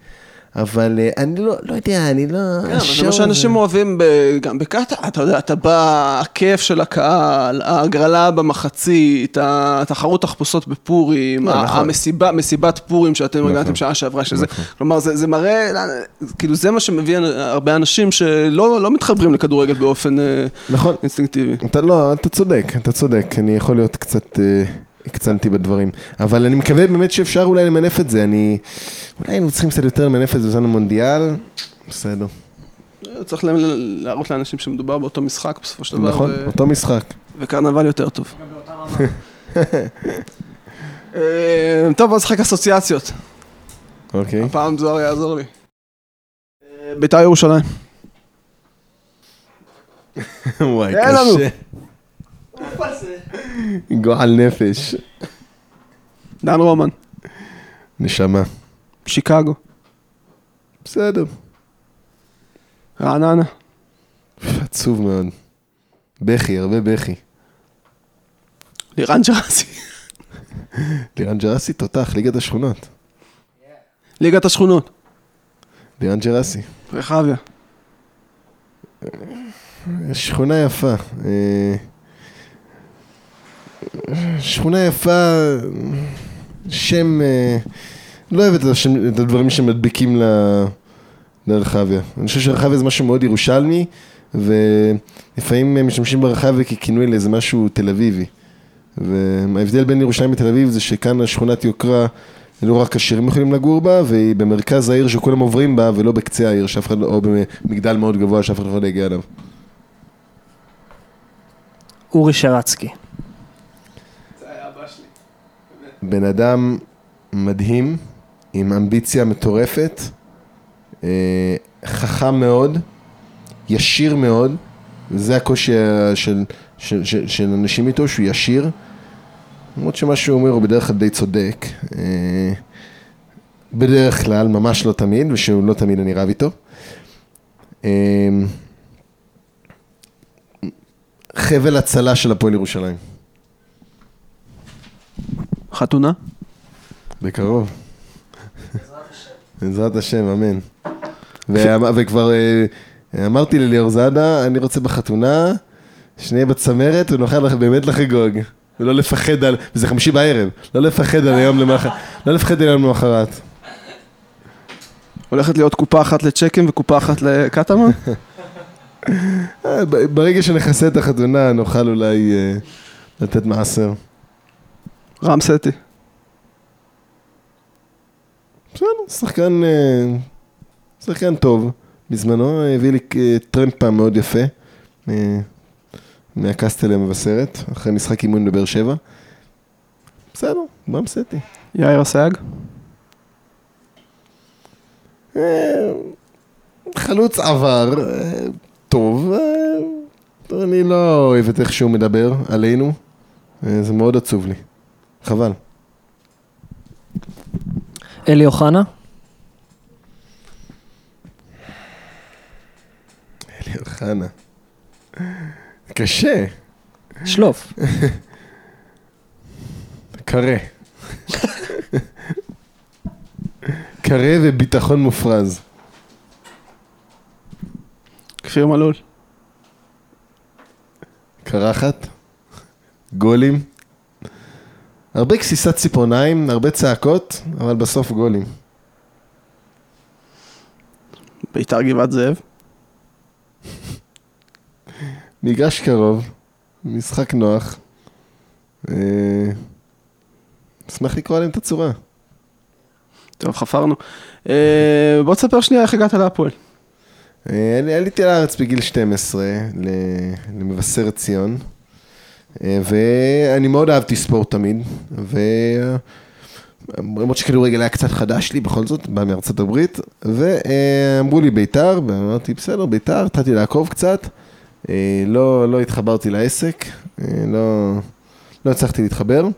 אבל אה, אני לא, לא יודע, אני לא... כן, אבל זה מה שאנשים אוהבים ב- גם בקטאר, אתה יודע, אתה בא, הכיף של הקהל, ההגרלה במחצית, התחרות תחפושות בפורים, לא, ה- נכון. המסיבה, מסיבת פורים שאתם נכון. ארגנתם שעה שעברה, שזה, כלומר, זה זה מראה, כאילו זה מה שמביא הרבה אנשים שלא לא מתחברים לכדורגל באופן אה, נכון. אינסטינקטיבי. אתה לא, אתה צודק, אתה צודק, אני יכול להיות קצת, אה, הקצנתי בדברים, אבל אני מקווה באמת שאפשר אולי למנף את זה, אני, אולי היינו צריכים קצת יותר למנף את זה בזמן המונדיאל, בסדר, צריך לה- להראות לאנשים שמדובר באותו משחק בסופו של דבר, נכון, ו- אותו משחק. וקרנבל יותר טוב. אה, טוב, בוא נשחק אסוציאציות. אוקיי, הפעם זוהר יעזור לי. אה, בית"ר ירושלים. וואי. קשה, גועל נפש, דן רומן. נשמה, שיקגו. בסדר, רעננה. עצוב מאוד, בכי, הרבה בכי, לירן ג'רסי. לירן ג'רסי תותח, ליגת השכונות, ליגת השכונות. לירן ג'רסי. רחביה. שכונה יפה. שכונה יפה, שם, אה, לא אוהב את, השם, את הדברים שמדביקים לרחביה. אני חושב שרחביה זה משהו מאוד ירושלמי, ולפעמים משתמשים ברחביה ככינוי לאיזה משהו תל אביבי. וההבדל בין ירושלים לתל אביב זה שכאן השכונת יוקרה, לא רק עשירים יכולים לגור בה, והיא במרכז העיר שכולם עוברים בה, ולא בקצה העיר, שאף אחד, לא- או במגדל מאוד גבוה שאף אחד לא יכול להגיע אליו. אורי שרצקי. בן אדם מדהים, עם אמביציה מטורפת, אה, חכם מאוד, ישיר מאוד, וזה הקושי של, של, של, של אנשים איתו, שהוא ישיר. למרות שמה שהוא אומר הוא בדרך כלל די צודק. אה, בדרך כלל, ממש לא תמיד, ושהוא לא תמיד אני רב איתו. אה, חבל הצלה של הפועל ירושלים. חתונה. בקרוב. בעזרת השם, אמן. וכבר אה, אמרתי לליאור זאדה, אני רוצה בחתונה, שנהיה בצמרת ונוכל באמת לחגוג. ולא לפחד על, וזה חמישי בערב, לא לפחד על היום למחרת, לא לפחד על היום למחרת. הולכת להיות קופה אחת לצ'קים וקופה אחת לקטמון? אה, ברגע שנכסה את החתונה נוכל אולי אה, לתת מעשר. רם סטי. בסדר, שחקן, אה, שחקן טוב. בזמנו הביא לי אה, טרמפ פעם מאוד יפה. אה, מהקסטל המבשרת, אחרי משחק אימון בבאר שבע. בסדר, רם סטי. יאיר אסייג? חלוץ עבר, טוב, אני לא אוהב את איך שהוא מדבר עלינו, זה מאוד עצוב לי, חבל. אלי אוחנה? אלי אוחנה. קשה, שלוף. קרה. קרה וביטחון מופרז. כפיר מלול. קרחת, גולים. הרבה גסיסת ציפורניים, הרבה צעקות, אבל בסוף גולים. ביתר גבעת זאב. מגרש קרוב, משחק נוח. אה, אשמח לקרוא עליהם את הצורה. טוב, חפרנו. אה, בוא תספר שנייה איך הגעת להפועל. אה, עלי- עליתי לארץ בגיל 12 ל- למבשרת ציון, אה, ואני מאוד אהבתי ספורט תמיד, ולמרות שכדורגל היה קצת חדש לי, בכל זאת, בא מארצות הברית, ואמרו לי ביתר, ואמרתי בסדר, ביתר, התחלתי לעקוב קצת, אה, לא, לא התחברתי לעסק, אה, לא, לא הצלחתי להתחבר.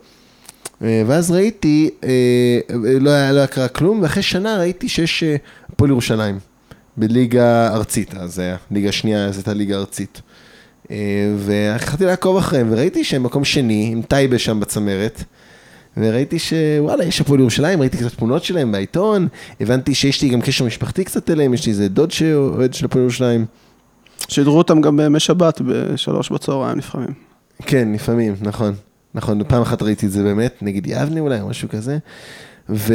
אה, ואז ראיתי, אה, לא היה, לא קרה כלום, ואחרי שנה ראיתי שיש אה, הפועל ירושלים. בליגה ארצית, אז זה היה, ליגה שנייה, אז הייתה ליגה ארצית. אה, והתחלתי לעקוב אחריהם, וראיתי שהם מקום שני, עם טייבה שם בצמרת, וראיתי שוואלה, יש הפועל ירושלים, ראיתי קצת תמונות שלהם בעיתון, הבנתי שיש לי גם קשר משפחתי קצת אליהם, יש לי איזה דוד שאוהד של הפועל ירושלים. שידרו אותם גם בימי שבת בשלוש בצהריים לפעמים. כן, לפעמים, נכון. נכון, פעם אחת ראיתי את זה באמת, נגיד יבנה אולי, או משהו כזה. ו...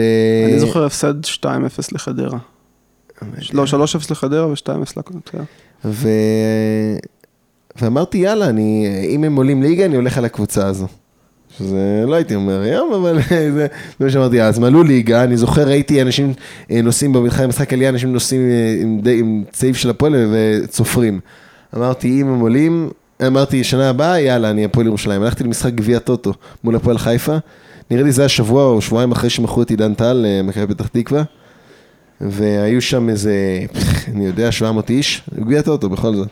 אני זוכר הפסד 2-0 לחדרה. לא, 3-0 לחדרה ו-2-0 לקונטריה. ו... ואמרתי, יאללה, אני, אם הם עולים ליגה, אני הולך על הקבוצה הזו. שזה לא הייתי אומר היום, אבל זה מה שאמרתי, אז הם עלו ליגה, אני זוכר, ראיתי אנשים אה, נוסעים במתחם משחק עלייה, אנשים נוסעים אה, עם, די- עם צעיף של הפועל וצופרים. אמרתי, אם הם עולים, אמרתי, שנה הבאה, יאללה, אני הפועל ירושלים. הלכתי למשחק גביע טוטו מול הפועל חיפה, נראה לי זה היה שבוע או שבועיים אחרי שמכרו את עידן טל, אה, מכבי פתח תקווה. והיו שם איזה, אני יודע, 700 איש, גביע טוטו בכל זאת.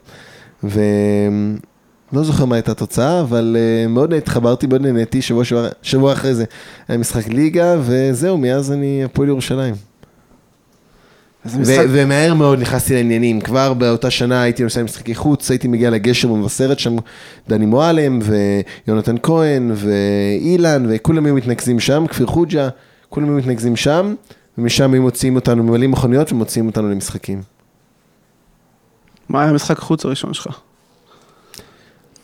ולא זוכר מה הייתה התוצאה, אבל uh, מאוד התחברתי, מאוד נהניתי, שבוע, שבוע, שבוע אחרי זה היה משחק ליגה, וזהו, מאז אני הפועל ירושלים. משחק- ומהר מאוד נכנסתי לעניינים, כבר באותה שנה הייתי נוסע למשחקי חוץ, הייתי מגיע לגשר במבשרת שם, דני מועלם, ויונתן כהן, ואילן, וכולם היו מתנקזים שם, כפיר חוג'ה, כולם היו מתנקזים שם, ומשם היו מוציאים אותנו, ממלאים מכוניות ומוציאים אותנו למשחקים. מה היה המשחק החוץ הראשון שלך?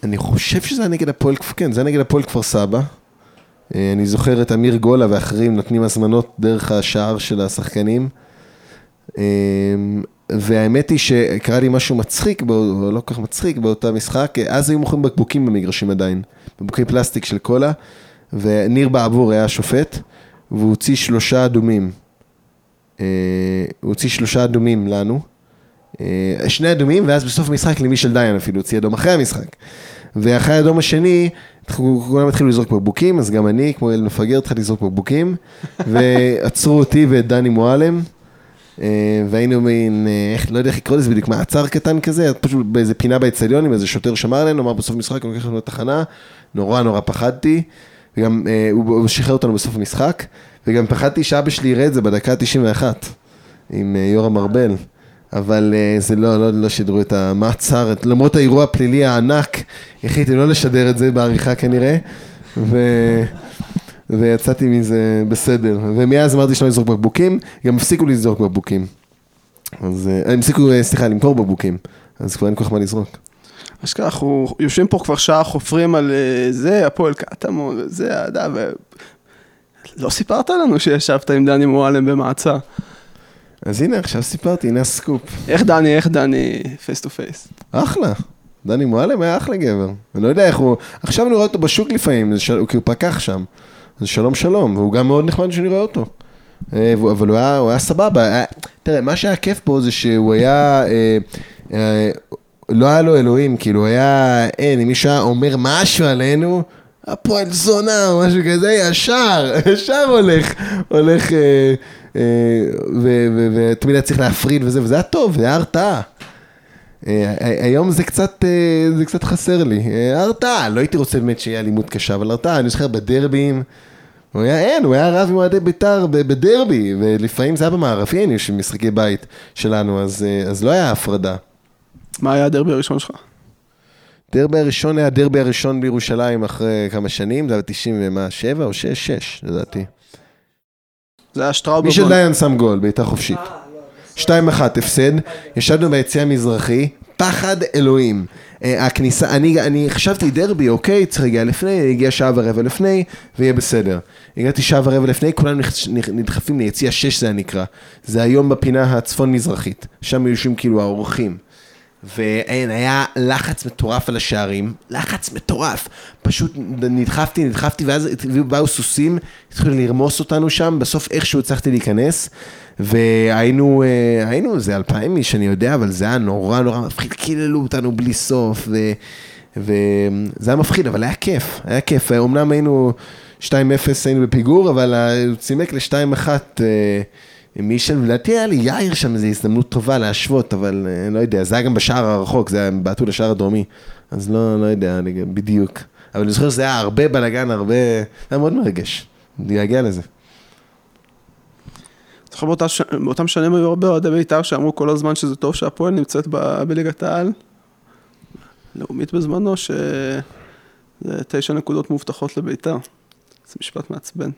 אני חושב שזה היה נגד הפועל, כן, זה היה נגד הפועל כפר סבא. אה, אני זוכר את אמיר גולה ואחרים נותנים הזמנות דרך השער של השחקנים. אה, והאמת היא שקרה לי משהו מצחיק, בא- לא כל כך מצחיק, באותה משחק, אה, אז היו מוכרים בקבוקים במגרשים עדיין, בקבוקי פלסטיק של קולה, וניר בעבור היה השופט, והוא הוציא שלושה אדומים. הוא הוציא שלושה אדומים לנו. אה, שני אדומים, ואז בסוף המשחק למישל דיין אפילו הוציא אדום אחרי המשחק. ואחרי האדום השני, כולם התחילו לזרוק בקבוקים, אז גם אני, כמו ילד מפגר, התחלתי לזרוק בקבוקים, ועצרו אותי ואת דני מועלם, אה, והיינו מין, אה, איך, לא יודע איך לקרוא לזה בדיוק, מעצר קטן כזה, פשוט באיזה פינה באצטדיון, עם איזה שוטר שמר עלינו, אמר בסוף המשחק, הוא לוקח לנו לתחנה, נורא נורא פחדתי, וגם הוא שחרר אותנו בסוף המשחק, וגם פחדתי שאבא שלי יראה את זה בדקה ה-91, עם יורם ארבל. אבל אה, זה לא, לא, לא שידרו את המעצר, למרות האירוע הפלילי הענק, החליטו לא לשדר את זה בעריכה כנראה, ו... ויצאתי מזה בסדר. ומאז אמרתי שלא לזרוק בקבוקים, גם הפסיקו לזרוק בקבוקים. אז אה, הם הפסיקו, אה, סליחה, למכור בקבוקים, אז כבר אין כל כך מה לזרוק. אשכרה, אנחנו יושבים פה כבר שעה, חופרים על זה, הפועל קטמון, וזה, אתה ו... לא סיפרת לנו שישבת עם דני מועלם במעצר. אז הנה, עכשיו סיפרתי, הנה הסקופ. איך דני, איך דני face to face? אחלה. דני מועלם היה אחלה גבר. אני לא יודע איך הוא... עכשיו אני רואה אותו בשוק לפעמים, זה. כי הוא פקח שם. אז שלום שלום, והוא גם מאוד נחמד שאני רואה אותו. אה, אבל הוא היה, הוא היה סבבה. היה... תראה, מה שהיה כיף פה זה שהוא היה... אה, אה, לא היה לו אלוהים, כאילו, הוא היה... אין, אם מישהו היה אומר משהו עלינו, הפועל זונה או משהו כזה, ישר, ישר הולך, הולך... אה, אה, ותמיד היה צריך להפריד וזה, וזה היה טוב, זה היה הרתעה. אה, היום זה קצת, אה, זה קצת חסר לי. אה, הרתעה, לא הייתי רוצה באמת שיהיה אלימות קשה, אבל הרתעה, אני זוכר בדרבים, הוא היה, אין, הוא היה רב עם אוהדי בית"ר בדרבי, ולפעמים זה היה היינו של משחקי בית שלנו, אז, אה, אז לא היה הפרדה. מה היה הדרבי הראשון שלך? דרבי הראשון היה הדרבי הראשון בירושלים אחרי כמה שנים, זה היה 97 או 6, 6 לדעתי. זה היה שטראובר. מישל דיין שם גול, בעיטה חופשית. 2-1 הפסד, ישבנו ביציע המזרחי, פחד אלוהים. אה, הכניסה, אני, אני חשבתי דרבי, אוקיי, צריך להגיע לפני, הגיע שעה ורבע לפני, ויהיה בסדר. הגעתי שעה ורבע לפני, נכ- נדחפים ליציע 6 זה הנקרא. זה היום בפינה הצפון-מזרחית, שם יושבים כאילו האורחים. ואין, היה לחץ מטורף על השערים, לחץ מטורף. פשוט נדחפתי, נדחפתי, ואז באו סוסים, התחילו לרמוס אותנו שם, בסוף איכשהו הצלחתי להיכנס, והיינו, אה, היינו איזה אלפיים איש, אני יודע, אבל זה היה נורא נורא מפחיד, קיללו אותנו בלי סוף, ו... וזה היה מפחיד, אבל היה כיף, היה כיף. אמנם היינו 2-0, היינו בפיגור, אבל הוא צימק ל-2-1. מישל, לדעתי היה לי יאיר שם איזו הזדמנות טובה להשוות, אבל אה, לא יודע, זה היה גם בשער הרחוק, זה היה, הם בעטו לשער הדרומי, אז לא, לא יודע אני בדיוק. אבל אני זוכר שזה היה הרבה בלאגן, הרבה, זה היה מאוד מרגש, להגיע לזה. זוכר באותה ש- באותם שנים היו הרבה אוהדי בית"ר שאמרו כל הזמן שזה טוב שהפועל נמצאת ב- בליגת העל. לאומית בזמנו, שזה תשע נקודות מובטחות לבית"ר. זה משפט מעצבן.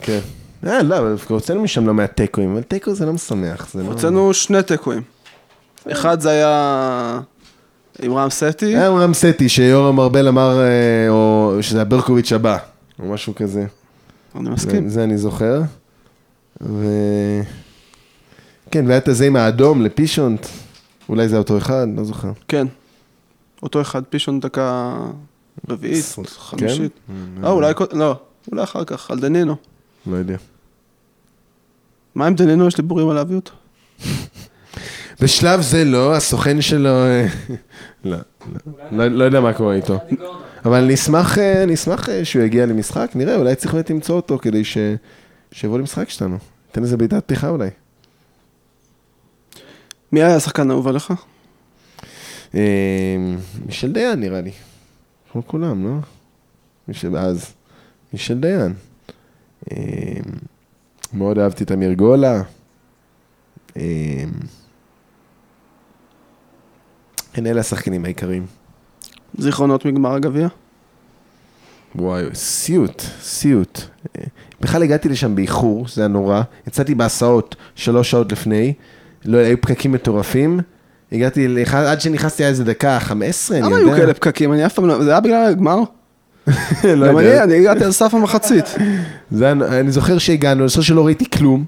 כן. אה, לא, אבל הוצאנו משם לא מעט תיקואים, אבל תיקו זה לא משמח, זה לא... הוצאנו שני תיקואים. אחד זה היה עם רם סטי, היה רם סטי שיורם ארבל אמר, אה, או שזה הברקוביץ' הבא, או משהו כזה. אני מסכים. זה, זה אני זוכר. ו... כן, והיה את הזה עם האדום לפישונט, אולי זה אותו אחד, לא זוכר. כן. אותו אחד, פישון דקה רביעית, חמישית. כן? אה, אולי, קוד- לא, אולי אחר כך, על דנינו. לא יודע. מה עם דנינו? יש דיבורים על להביא אותו. בשלב זה לא, הסוכן שלו, אה, לא, לא, לא, יודע מה קורה איתו. אבל אני אשמח, אה, אני אשמח אה, שהוא יגיע למשחק, נראה, אולי צריך באמת למצוא אותו כדי ש... שיבוא למשחק שלנו. תן איזה בעיטת פתיחה אולי. מי היה השחקן האהוב עליך? אה, מישל דיין נראה לי. כמו כולם, לא? מישל, אז, מישל דיין. אה, מאוד אהבתי את אמיר גולה. אה, כן, אלה השחקנים העיקריים. זיכרונות מגמר הגביע? וואי, סיוט, סיוט. בכלל הגעתי לשם באיחור, זה היה נורא. יצאתי בהסעות שלוש שעות לפני, לא, היו פקקים מטורפים. הגעתי, עד שנכנסתי היה איזה דקה, 15, אני למה יודע. היו כאלה פקקים? אני אף פעם לא... זה היה בגלל הגמר? לא גם. אני, אני הגעתי על סף המחצית. אני זוכר שהגענו, אני זוכר שלא ראיתי כלום,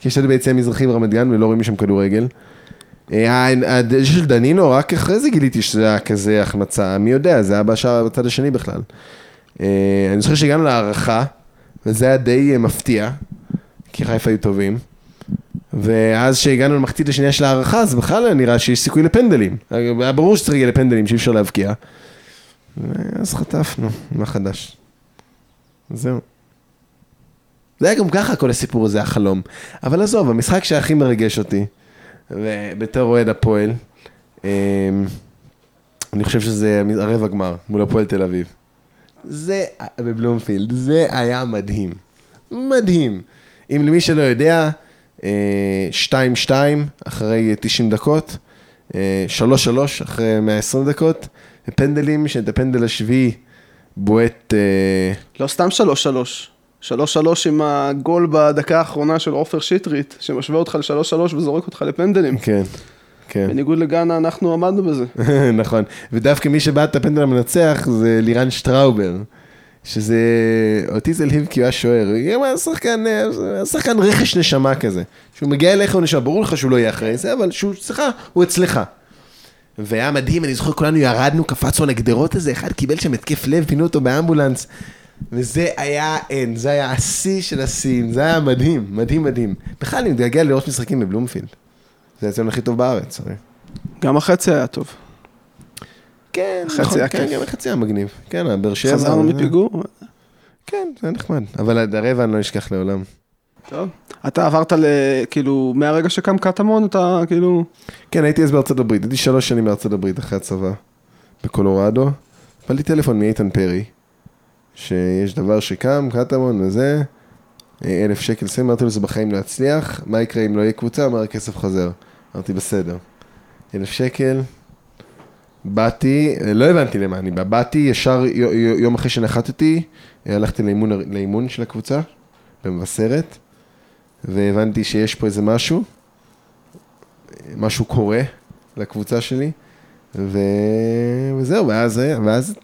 כי ישבתי ביציע המזרחי ברמת גן ולא רואים משם כדורגל. אה, של דנינו, רק אחרי זה גיליתי שזה היה כזה החמצה, מי יודע, זה היה בשער בצד השני בכלל. אה, אני זוכר שהגענו להערכה, וזה היה די אה, מפתיע, כי חיפה היו טובים. ואז שהגענו למחצית השנייה של ההערכה, אז בכלל נראה שיש סיכוי לפנדלים. היה ברור שצריך להגיע לפנדלים, שאי אפשר להבקיע. אז חטפנו, מה חדש? זהו. זה היה גם ככה כל הסיפור הזה, החלום. אבל עזוב, המשחק שהכי מרגש אותי, ובתור אוהד הפועל, אמ, אני חושב שזה הרבע גמר מול הפועל תל אביב. זה, בבלומפילד, זה היה מדהים. מדהים. אם למי שלא יודע, אה, 2-2 אחרי 90 דקות, אה, 3-3 אחרי 120 דקות, ופנדלים, שאת הפנדל השביעי בועט... אה, לא סתם שלוש שלוש. שלוש שלוש עם הגול בדקה האחרונה של עופר שטרית, שמשווה אותך לשלוש שלוש וזורק אותך לפנדלים. כן, כן. בניגוד לגאנה, אנחנו עמדנו בזה. נכון, ודווקא מי שבעט את הפנדל המנצח זה לירן שטראובר, שזה, אותי זה הלהיב כי הוא היה שוער, הוא היה שחקן, אה, שחקן רכש נשמה כזה, שהוא מגיע אליך הוא נשמה, ברור לך שהוא לא יהיה אחרי זה, אבל שהוא אצלך, הוא אצלך. והיה מדהים, אני זוכר, כולנו ירדנו, קפצנו על הגדרות הזה, אחד קיבל שם התקף לב, פינו אותו באמבולנס, וזה היה אין, זה היה השיא של השיאים, זה היה מדהים, מדהים מדהים. בכלל, אני מתגעגע לראות משחקים בבלומפילד. זה הציון הכי טוב בארץ, הרי. גם החצי היה טוב. כן, החצי נכון, היה כן. גם החצי היה מגניב. כן, הבאר שבע. חזרנו מפיגור. כן, זה היה נחמד. אבל הרבע אני לא אשכח לעולם. טוב. אתה עברת ל... כאילו, מהרגע שקם קטמון, אתה כאילו... כן, הייתי אז בארצות הברית, הייתי שלוש שנים בארצות הברית אחרי הצבא, בקולורדו. קיבלתי טלפון מאיתן פרי, שיש דבר שקם, קטמון וזה, אה, אלף שקל שים, אמרתי לו זה בחיים לא יצליח, מה יקרה אם לא יהיה קבוצה? אמר הכסף חוזר. אמרתי בסדר. אלף שקל, באתי, אה, לא הבנתי למה אני בא, באתי ישר יום אחרי שנחתתי, הלכתי לאימון, לאימון של הקבוצה, במבשרת, והבנתי שיש פה איזה משהו, משהו קורה לקבוצה שלי, ו... וזהו, ואז, ואז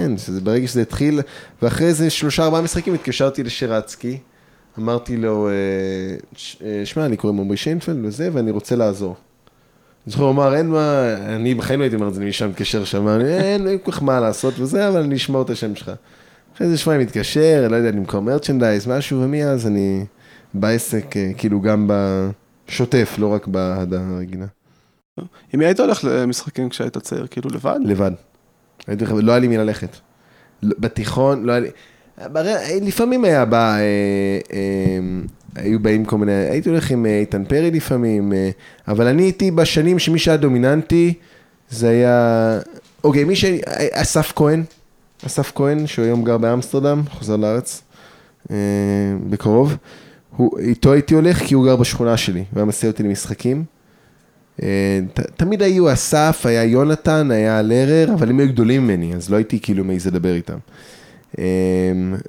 אין, שזה, ברגע שזה התחיל, ואחרי איזה שלושה ארבעה משחקים התקשרתי לשרצקי, אמרתי לו, אה, אה, שמע, אני קוראים עמרי שיינפלד וזה, ואני רוצה לעזור. אני זוכר, הוא אמר, אין מה, אני בחיים לא הייתי אומר את זה למי שם מתקשר שם, אני, אין, אין כל כך מה לעשות וזה, אבל אני אשמור את השם שלך. אחרי איזה שבועיים מתקשר, לא יודע, למכור מרצ'נדייז, משהו, ומאז אני בעסק, אה, כאילו גם בשוטף, לא רק באהדה הרגילה. עם מי היית הולך למשחקים כשהיית צעיר? כאילו, לבד? לבד. הייתי לא היה לי מי ללכת. לא- בתיכון, לא היה לי... לפעמים היה בא, אה, אה, היו באים כל מיני, הייתי הולך עם איתן פרי לפעמים, אה, אבל אני הייתי בשנים שמי שהיה דומיננטי, זה היה, אוקיי, מי ש... אסף כהן, אסף כהן, שהוא היום גר באמסטרדם, חוזר לארץ, אה, בקרוב, הוא, איתו הייתי הולך כי הוא גר בשכונה שלי, הוא היה מסיע אותי למשחקים. אה, ת, תמיד היו אסף, היה יונתן, היה לרר, אבל הם היו גדולים ממני, אז לא הייתי כאילו מעז לדבר איתם. אה,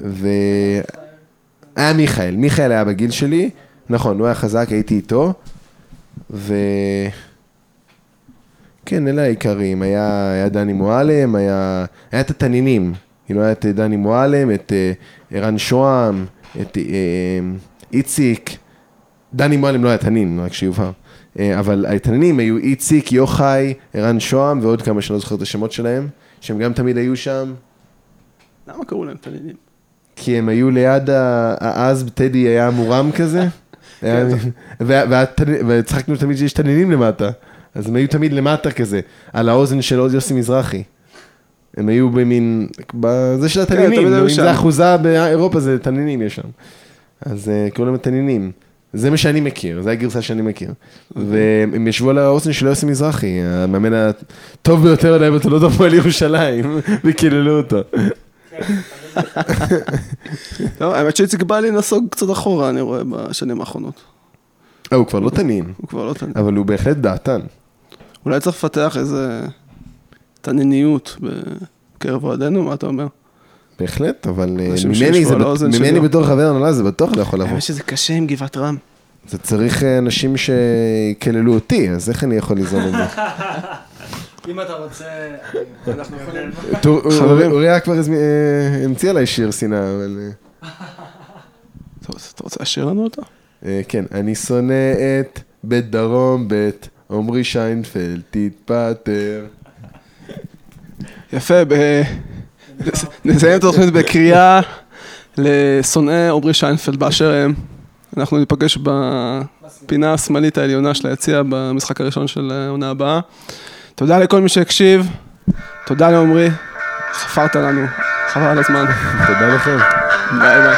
ו... היה מיכאל, מיכאל היה בגיל שלי, נכון, הוא היה חזק, הייתי איתו, ו... כן, אלה העיקרים, היה, היה דני מועלם, היה, היה את התנינים, כאילו היה את דני מועלם, את אה, ערן שוהם, את אה, איציק, דני מועלם לא היה תנין, רק שיובהר. אה, אבל התננים היו איציק, יוחאי, ערן שוהם ועוד כמה שאני לא זוכר את השמות שלהם, שהם גם תמיד היו שם, למה קראו להם תנינים? כי הם היו ליד ה- אז טדי היה מורם כזה, והתנ- וצחקנו תמיד שיש תנינים למטה, אז הם היו תמיד למטה כזה, על האוזן של עוד יוסי מזרחי. הם היו במין, בזה של התנינים, תמיד היו אם. זה אחוזה באירופה זה תנינים יש שם. אז אה, קוראים להם תנינים. זה מה שאני מכיר, זו הגרסה שאני מכיר. והם ישבו על האוזן של יוסי מזרחי, המאמן הטוב ביותר עליהם בתולדות הפועל ירושלים, וקיללו אותו. טוב, האמת שאיציק בא לי נסוג קצת אחורה, אני רואה בשנים האחרונות. אה, הוא כבר לא תנין. הוא כבר לא תנין. אבל הוא בהחלט דעתן. אולי צריך לפתח איזה תניניות בקרב אוהדינו, מה אתה אומר? בהחלט, אבל אה, ממני, זה, ממני. בתור חבר הנהלה זה בטוח לא יכול לבוא. האמת שזה קשה עם גבעת רם. זה צריך אה, אנשים שיקללו אותי, אז איך אני יכול ליזום את זה? אם אתה רוצה... אנחנו יכולים... אוריה כבר אה, המציא עליי שיר שנאה, אבל... אתה רוצה לשיר לנו אותו? כן, אני שונא את בית דרום, בית עמרי שיינפלד, תתפטר. יפה, ב... נסיים את התוכנית בקריאה לשונאי עמרי שיינפלד באשר הם. אנחנו ניפגש בפינה השמאלית העליונה של היציע במשחק הראשון של העונה הבאה. תודה לכל מי שהקשיב, תודה לעמרי, חפרת לנו, חבל על הזמן. תודה לכם. ביי ביי.